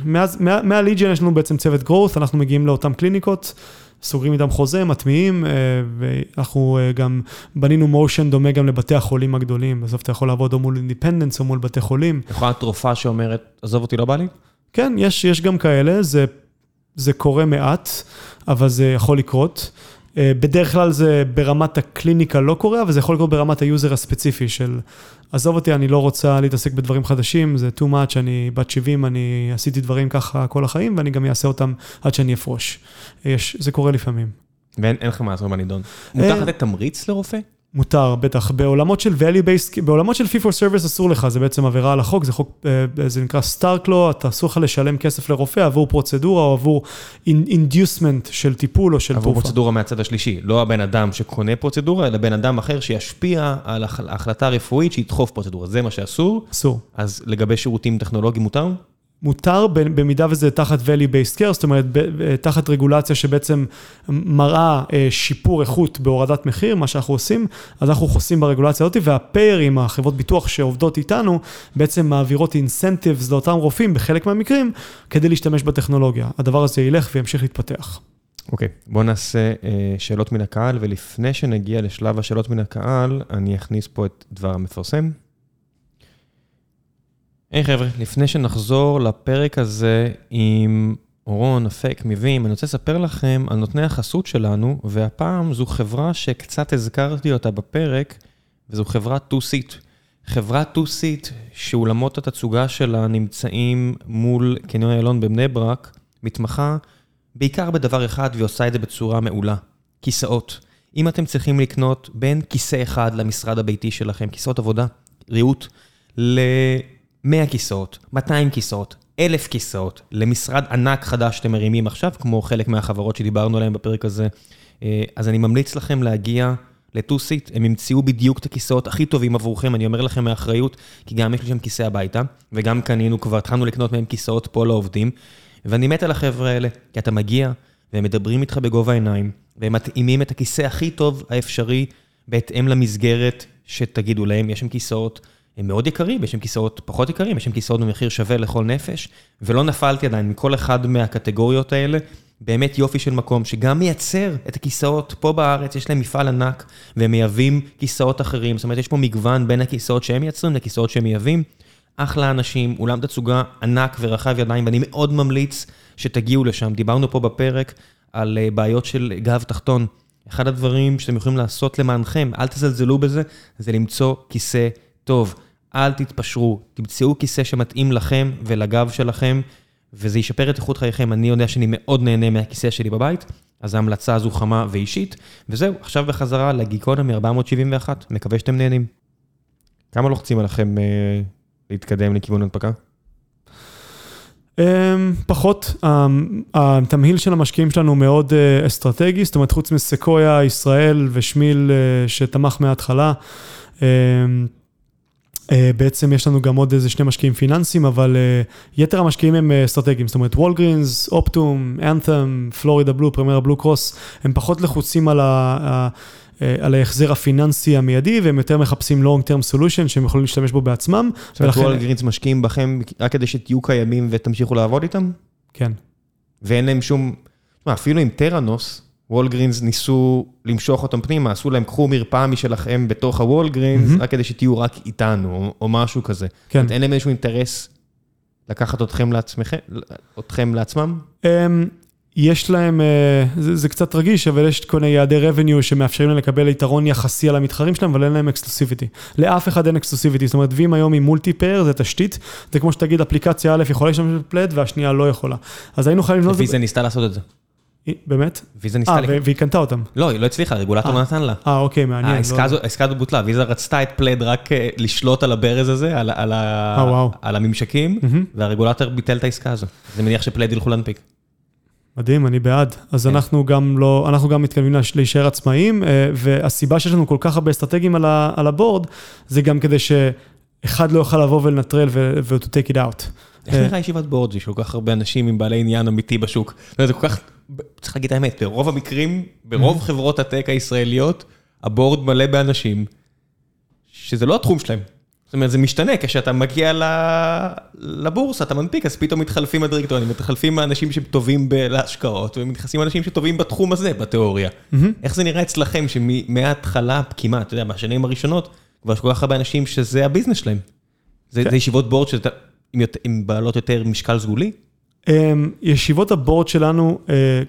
מה lead gen יש לנו בעצם צוות growth, אנחנו מגיעים לאותן קליניקות. סוגרים איתם חוזה, מטמיעים, ואנחנו גם בנינו motion דומה גם לבתי החולים הגדולים. בסוף אתה יכול לעבוד או מול independents או מול בתי חולים. יכולה רופאה שאומרת, עזוב אותי, לא בא לי? כן, יש, יש גם כאלה, זה, זה קורה מעט, אבל זה יכול לקרות. בדרך כלל זה ברמת הקליניקה לא קורה, אבל זה יכול לקרות ברמת ה user הספציפי של, עזוב אותי, אני לא רוצה להתעסק בדברים חדשים, זה too much, אני בת 70, אני עשיתי דברים ככה כל החיים, ואני גם אעשה אותם עד שאני אפרוש. יש, זה קורה לפעמים. ואין לך מה לעשות בנידון. מותר לתת תמריץ לרופא? מותר, בטח. בעולמות של value based, בעולמות של fee for service אסור לך, זה בעצם עבירה על החוק, זה חוק, זה נקרא סטארק לו, אתה אסור לך לשלם כסף לרופא עבור פרוצדורה או עבור אינדיוסמנט של טיפול או של תרופה. עבור פרוצדורה מהצד השלישי, לא הבן אדם שקונה פרוצדורה, אלא בן אדם אחר שישפיע על ההחלטה הרפואית שידחוף פרוצדורה, זה מה שאסור. אסור. אז לגבי שירותים טכנולוגיים מותר? מותר במידה וזה תחת value based care, זאת אומרת, תחת רגולציה שבעצם מראה שיפור איכות בהורדת מחיר, מה שאנחנו עושים, אז אנחנו חוסים ברגולציה הזאת, והפיירים, החברות ביטוח שעובדות איתנו, בעצם מעבירות אינסנטיבס לאותם רופאים בחלק מהמקרים, כדי להשתמש בטכנולוגיה. הדבר הזה ילך וימשיך להתפתח. אוקיי, okay, בואו נעשה שאלות מן הקהל, ולפני שנגיע לשלב השאלות מן הקהל, אני אכניס פה את דבר המפרסם. היי hey, חבר'ה, לפני שנחזור לפרק הזה עם אורון, אפק, מיבים, אני רוצה לספר לכם על נותני החסות שלנו, והפעם זו חברה שקצת הזכרתי אותה בפרק, וזו חברת 2-Seat. חברת 2-Seat, שאולמות התצוגה שלה נמצאים מול קניון איילון בבני ברק, מתמחה בעיקר בדבר אחד, והיא עושה את זה בצורה מעולה, כיסאות. אם אתם צריכים לקנות בין כיסא אחד למשרד הביתי שלכם, כיסאות עבודה, ריהוט, ל... 100 כיסאות, 200 כיסאות, 1,000 כיסאות, למשרד ענק חדש שאתם מרימים עכשיו, כמו חלק מהחברות שדיברנו עליהן בפרק הזה. אז אני ממליץ לכם להגיע לטוסיט, הם ימצאו בדיוק את הכיסאות הכי טובים עבורכם, אני אומר לכם מאחריות, כי גם יש לי שם כיסא הביתה, וגם קנינו כבר, התחלנו לקנות מהם כיסאות פה לעובדים, ואני מת על החבר'ה האלה, כי אתה מגיע, והם מדברים איתך בגובה העיניים, והם מתאימים את הכיסא הכי טוב האפשרי, בהתאם למסגרת שתגידו להם, יש שם כיסאות. הם מאוד יקרים, יש שם כיסאות פחות יקרים, יש שם כיסאות במחיר שווה לכל נפש, ולא נפלתי עדיין מכל אחד מהקטגוריות האלה. באמת יופי של מקום שגם מייצר את הכיסאות פה בארץ, יש להם מפעל ענק, והם מייבאים כיסאות אחרים, זאת אומרת, יש פה מגוון בין הכיסאות שהם מייצרים לכיסאות שהם מייבאים. אחלה אנשים, אולם תצוגה ענק ורחב ידיים, ואני מאוד ממליץ שתגיעו לשם. דיברנו פה בפרק על בעיות של גב תחתון. אחד הדברים שאתם יכולים לעשות למענכם, אל תזלזלו בזה, זה למצוא כיסא טוב. אל תתפשרו, תמצאו כיסא שמתאים לכם ולגב שלכם, וזה ישפר את איכות חייכם. אני יודע שאני מאוד נהנה מהכיסא שלי בבית, אז ההמלצה הזו חמה ואישית. וזהו, עכשיו בחזרה לגיקונומי 471, מקווה שאתם נהנים. כמה לוחצים עליכם אה, להתקדם לכיוון הנפקה? פחות, התמהיל של המשקיעים שלנו מאוד אסטרטגי, זאת אומרת חוץ מסקויה, ישראל ושמיל שתמך מההתחלה. בעצם יש לנו גם עוד איזה שני משקיעים פיננסיים, אבל יתר המשקיעים הם אסטרטגיים, זאת אומרת וולגרינס, אופטום, אנת'ם, פלורידה בלו, פרמירה בלו קרוס, הם פחות לחוצים על ה... על ההחזר הפיננסי המיידי, והם יותר מחפשים long term solution שהם יכולים להשתמש בו בעצמם. זאת אומרת, וולגרינס משקיעים בכם רק כדי שתהיו קיימים ותמשיכו לעבוד איתם? כן. ואין להם שום, אפילו עם טראנוס, וולגרינס ניסו למשוך אותם פנימה, עשו להם, קחו מרפאה משלכם בתוך הוולגרינס, רק כדי שתהיו רק איתנו, או משהו כזה. כן. אין להם איזשהו אינטרס לקחת אתכם לעצמכם, אתכם לעצמם? יש להם, אה, זה, זה קצת רגיש, אבל יש כל מיני יעדי revenue שמאפשרים להם לקבל יתרון יחסי על המתחרים שלהם, אבל אין להם exclusivity. לאף אחד אין exclusivity, זאת אומרת, וים היום היא multi payer, זה תשתית, זה כמו שתגיד אפליקציה א' יכולה להשתמש ב-Plaid והשנייה לא יכולה. אז היינו חייבים לבנות... ויזה ניסתה לעשות את זה. באמת? ויזה ניסתה... אה, והיא קנתה אותם. לא, היא לא הצליחה, הרגולטור לא נתן לה. אה, אוקיי, מעניין. העסקה לא- הזו- העסקה הזאת בוטלה, ויזה רצתה את Plaid רק אה, לשלוט על הברז הזה, על ה- על ה- אה, וואו. על הממשקים. והרגולטור ביטל את העסקה הזו. אז אני מניח שפלד ילכו להנפיק. מדהים, אני בעד. אז כן. אנחנו גם לא, אנחנו גם מתכוונים להישאר עצמאיים, אה, והסיבה שיש לנו כל כך הרבה אסטרטגים על ה- על הבורד, זה גם כדי שאחד לא יוכל לבוא ולנטרל ו- ו- to take it out. איך אה. נראה ישיבת בורד שיש כל כך הרבה אנשים עם בעלי עניין אמיתי בשוק? זה כל כך, צריך להגיד את האמת, ברוב המקרים, ברוב חברות הטק הישראליות, הבורד מלא באנשים שזה לא התחום שלהם. זאת אומרת, זה משתנה, כשאתה מגיע לבורסה, אתה מנפיק, אז פתאום מתחלפים הדירקטורים, מתחלפים האנשים שטובים להשקעות, ומתייחסים אנשים שטובים בתחום הזה, בתיאוריה. איך זה נראה אצלכם, שמההתחלה, כמעט, אתה יודע, בשנים הראשונות, כבר יש כל כך הרבה אנשים שזה הביזנס שלהם. זה כן. זה ישיבות בורד שאתה, עם עם בעלות יותר משקל סגולי? אמ, ישיבות הבורד שלנו אה,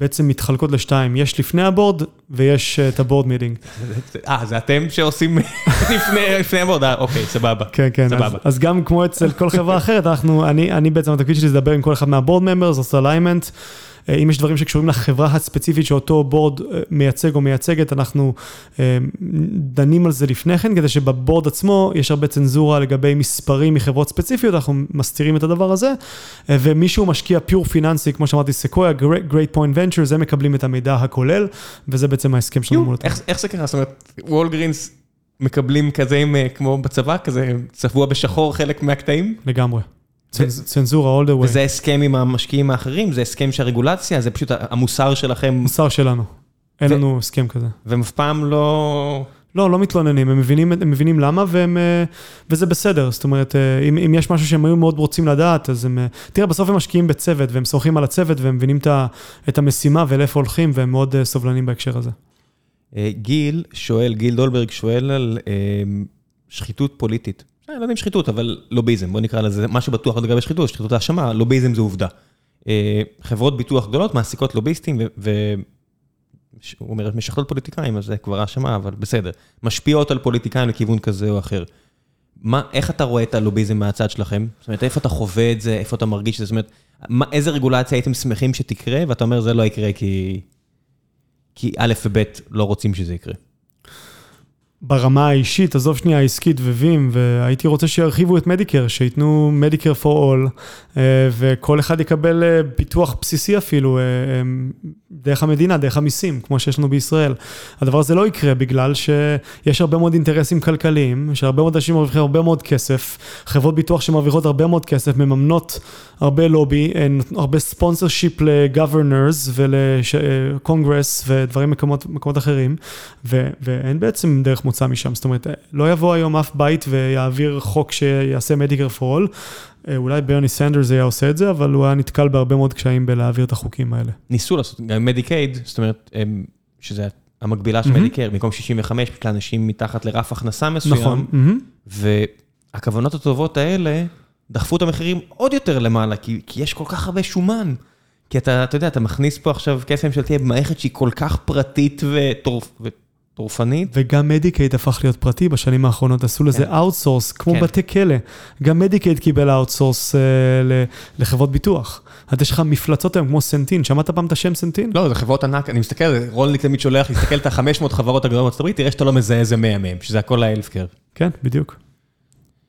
בעצם מתחלקות לשתיים, יש לפני הבורד ויש אה, את ה board meeting. אה, זה אתם שעושים [laughs] לפני ה board, אה, אוקיי, סבבה. כן, כן, אז, סבבה. אז גם כמו אצל כל חברה אחרת, אנחנו, אני, אני בעצם, התפקיד שלי זה לדבר עם כל אחד מה board members, לעשות alignment. אם יש דברים שקשורים לחברה הספציפית שאותו board אה, מייצג או מייצגת, אנחנו אה, דנים על זה לפני כן, כדי שב board עצמו יש הרבה צנזורה לגבי מספרים מחברות ספציפיות, אנחנו מסתירים את הדבר הזה, אה, ומישהו משקיע pure פיננסי, כמו שאמרתי, סקויה, Great Point Ventures, הם מקבלים את המידע הכולל, וזה בעצם ההסכם שלנו מול אותם. איך זה קרה? זאת אומרת, וולגרינס מקבלים כזה אה, כמו בצבא, כזה צבוע בשחור חלק מהקטעים? לגמרי. צנז- צנזורה all the way. וזה הסכם עם המשקיעים האחרים? זה הסכם שהרגולציה? זה פשוט המוסר שלכם, מוסר שלנו. אין לנו הסכם כזה. והם אף פעם לא... לא, לא מתלוננים, הם מבינים, הם מבינים למה, והם, אה, וזה בסדר. זאת אומרת, אה, אם, אם יש משהו שהם היו מאוד רוצים לדעת, אז הם... אה, תראה, בסוף הם משקיעים בצוות, והם סומכים על הצוות, והם מבינים את, את המשימה ולאיפה הולכים, והם מאוד סובלנים בהקשר הזה. גיל שואל, גיל דולברג שואל על שחיתות פוליטית. אה, לא יודע אם שחיתות, אבל לוביזם, בוא נקרא לזה, מה שבטוח לגבי שחיתות, שחיתות האשמה, לוביזם זה עובדה. אה, חברות ביטוח גדולות מעסיקות לוביסטים, ו... ו... ש- הוא אומר, משחטות פוליטיקאים, אז זה כבר האשמה, אבל בסדר. משפיעות על פוליטיקאים לכיוון כזה או אחר. מה, איך אתה רואה את הלוביזם מהצד שלכם? זאת אומרת, איפה אתה חווה את זה, איפה אתה מרגיש את זה? זאת אומרת, מה, איזה רגולציה הייתם שמחים שתקרה, ואתה אומר, זה לא יקרה כי... כי א' וב' לא רוצים שזה יקרה. ברמה האישית, עזוב שנייה העסקית ווים, והייתי רוצה שירחיבו את מדיקר, שייתנו מדיקר for all, אה, וכל אחד יקבל אה, ביטוח בסיסי אפילו, אה, דרך המדינה, דרך המיסים, כמו שיש לנו בישראל. הדבר הזה לא יקרה בגלל שיש הרבה מאוד אינטרסים כלכליים, שהרבה מאוד אנשים מרוויחים הרבה מאוד כסף, חברות ביטוח שמרוויחות הרבה מאוד כסף, מממנות הרבה לובי, הרבה sponsorship ל governors ולקונגרס ודברים מקומות, מקומות אחרים, ו, ואין בעצם דרך מוצא משם. זאת אומרת, לא יבוא היום אף בית ויעביר חוק שיעשה Medicare for all. אולי ברני סנדרס היה עושה את זה, אבל הוא היה נתקל בהרבה מאוד קשיים בלהעביר את החוקים האלה. ניסו לעשות, גם מדיקייד, זאת אומרת, שזה המקבילה של. מדיקר, במקום 65, פשוט לאנשים מתחת לרף הכנסה מסוים, נכון. והכוונות הטובות האלה דחפו את המחירים עוד יותר למעלה, כי, כי יש כל כך הרבה שומן. כי אתה, אתה יודע, אתה מכניס פה עכשיו כסף ממשלתי במערכת שהיא כל כך פרטית וטורף, וטורפנית. וגם מדיקייד הפך להיות פרטי בשנים האחרונות, עשו לזה כן. outsource, כמו כן. בתי כלא. גם מדיקייד קיבל outsource אה, לחברות ביטוח. אז יש לך מפלצות היום כמו סנטין, שמעת פעם את השם סנטין? לא, זה חברות ענק, אני מסתכל, רולניק תמיד שולח להסתכל את ה-500 חברות הגדולות בארצות הברית, תראה שאתה לא מזהה איזה 100 מהם, שזה הכל healthcare. כן, בדיוק.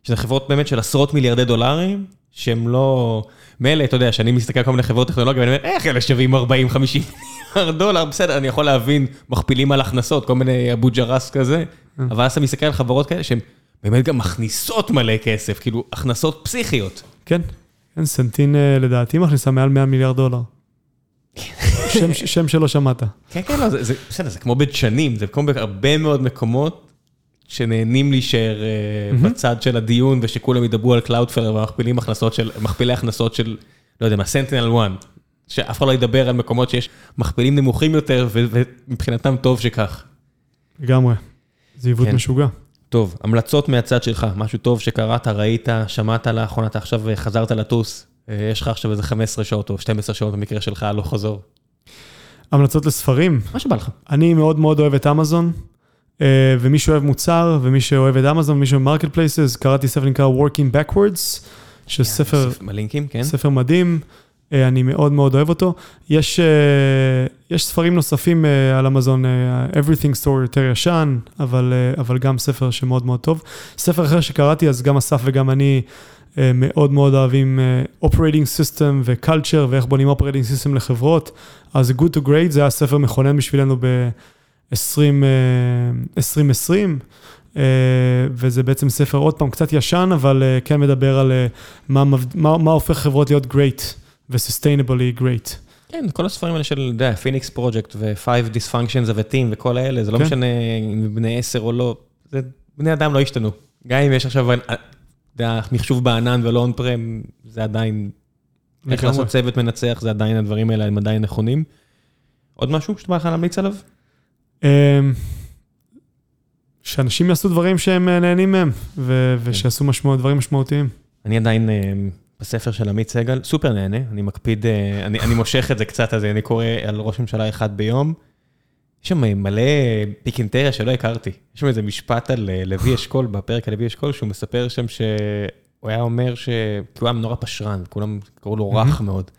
שזה חברות באמת של עשרות מיליארדי דולרים, שהם לא... מילא, אתה יודע, שאני מסתכל על כל מיני חברות טכנולוגיה, ואני אומר, איך אלה שווים 40-50 מיליארד דולר? בסדר, אני יכול להבין, מכפילים על הכנסות, כל מיני אבו ג'רס כזה, אבל אז אתה מסתכל על חברות כאלה שהן באמת גם מכניסות מלא כסף, כאילו, הכנסות פסיכיות. כן, כן, Centene אה, לדעתי מכניסה מעל 100 מיליארד דולר. [laughs] שם, שם שלא שמעת. כן, כן, לא, זה, זה, בסדר, זה כמו בדשנים, זה כמו בהרבה מאוד מקומות שנהנים להישאר אה, בצד של הדיון, ושכולם ידברו על Cloudflare ומכפילים הכנסות של, מכפילי הכנסות של, לא יודע מה, SentinelOne, שאף אחד לא ידבר על מקומות שיש מכפילים נמוכים יותר, ומבחינתם טוב שכך. לגמרי. זה עיוות כן. משוגע. טוב, המלצות מהצד שלך, משהו טוב שקראת, ראית, שמעת לאחרונה, אתה עכשיו חזרת לטוס. יש לך עכשיו איזה 15 שעות או 12 שעות במקרה שלך, הלוך חזור. המלצות לספרים. מה שבא לך. אני מאוד מאוד אוהב את אמזון, ומי שאוהב מוצר, ומי שאוהב את אמזון, ומי שאוהב marketplaces, קראתי ספר נקרא Working Backwards, שספר... מלינקים, כן. ספר מדהים. אני מאוד מאוד אוהב אותו. יש, יש ספרים נוספים על אמזון, Everything Store יותר ישן, אבל, אבל גם ספר שמאוד מאוד טוב. ספר אחר שקראתי, אז גם אסף וגם אני מאוד מאוד אוהבים Operating System ו-Culture ואיך בונים Operating System לחברות. אז Good to Great זה היה ספר מכונן בשבילנו ב-2020. וזה בעצם ספר עוד פעם קצת ישן, אבל כן מדבר על מה, מה, מה הופך חברות להיות great. ו-sustainably great. כן, כל הספרים האלה של, אתה יודע, פיניקס פרויקט ו-five dysfunctions of a team וכל האלה, זה לא משנה אם בני עשר או לא, בני אדם לא השתנו. גם אם יש עכשיו, אתה יודע, מחשוב בענן ולא און פרם, זה עדיין, איך לעשות צוות מנצח, זה עדיין, הדברים האלה הם עדיין נכונים. עוד משהו שאתה בא לך להמליץ עליו? שאנשים יעשו דברים שהם נהנים מהם, ושיעשו דברים משמעותיים. אני עדיין... בספר של עמית סגל, סופר נהנה, אני מקפיד, אני, אני מושך את זה קצת, אז אני קורא על ראש ממשלה אחד ביום. יש שם מלא פיקינטריה שלא הכרתי. יש שם איזה משפט על לוי אשכול, בפרק על לוי אשכול, שהוא מספר שם שהוא היה אומר ש... כי הוא היה נורא פשרן, כולם קראו לו רך מאוד.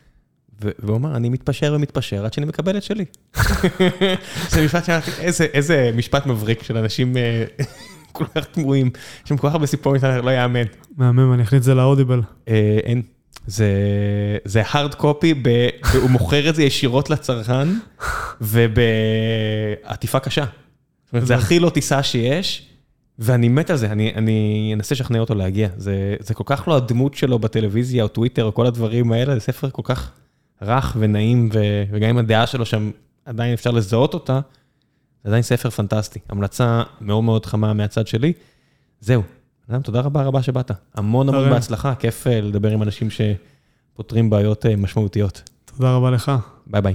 והוא אמר, אני מתפשר ומתפשר עד שאני מקבל את שלי. [laughs] זה משפט שאמרתי, איזה משפט מבריק של אנשים כל כך תמוהים, יש שם כל כך הרבה סיפורים שאתה לא יאמן. מהמם, אני אכניס את זה לאודיבל. אין, זה hard copy, והוא מוכר את זה ישירות לצרכן, ובעטיפה קשה. זאת אומרת, זה הכי לא טיסה שיש, ואני מת על זה, אני אנסה לשכנע אותו להגיע. זה כל כך לא הדמות שלו בטלוויזיה או טוויטר או כל הדברים האלה, זה ספר כל כך רך ונעים, וגם אם הדעה שלו שם עדיין אפשר לזהות אותה, זה עדיין ספר פנטסטי, המלצה מאוד מאוד חמה מהצד שלי. זהו, אדם, תודה רבה רבה שבאת. המון המון בהצלחה, כיף לדבר עם אנשים שפותרים בעיות משמעותיות. תודה רבה לך. ביי ביי.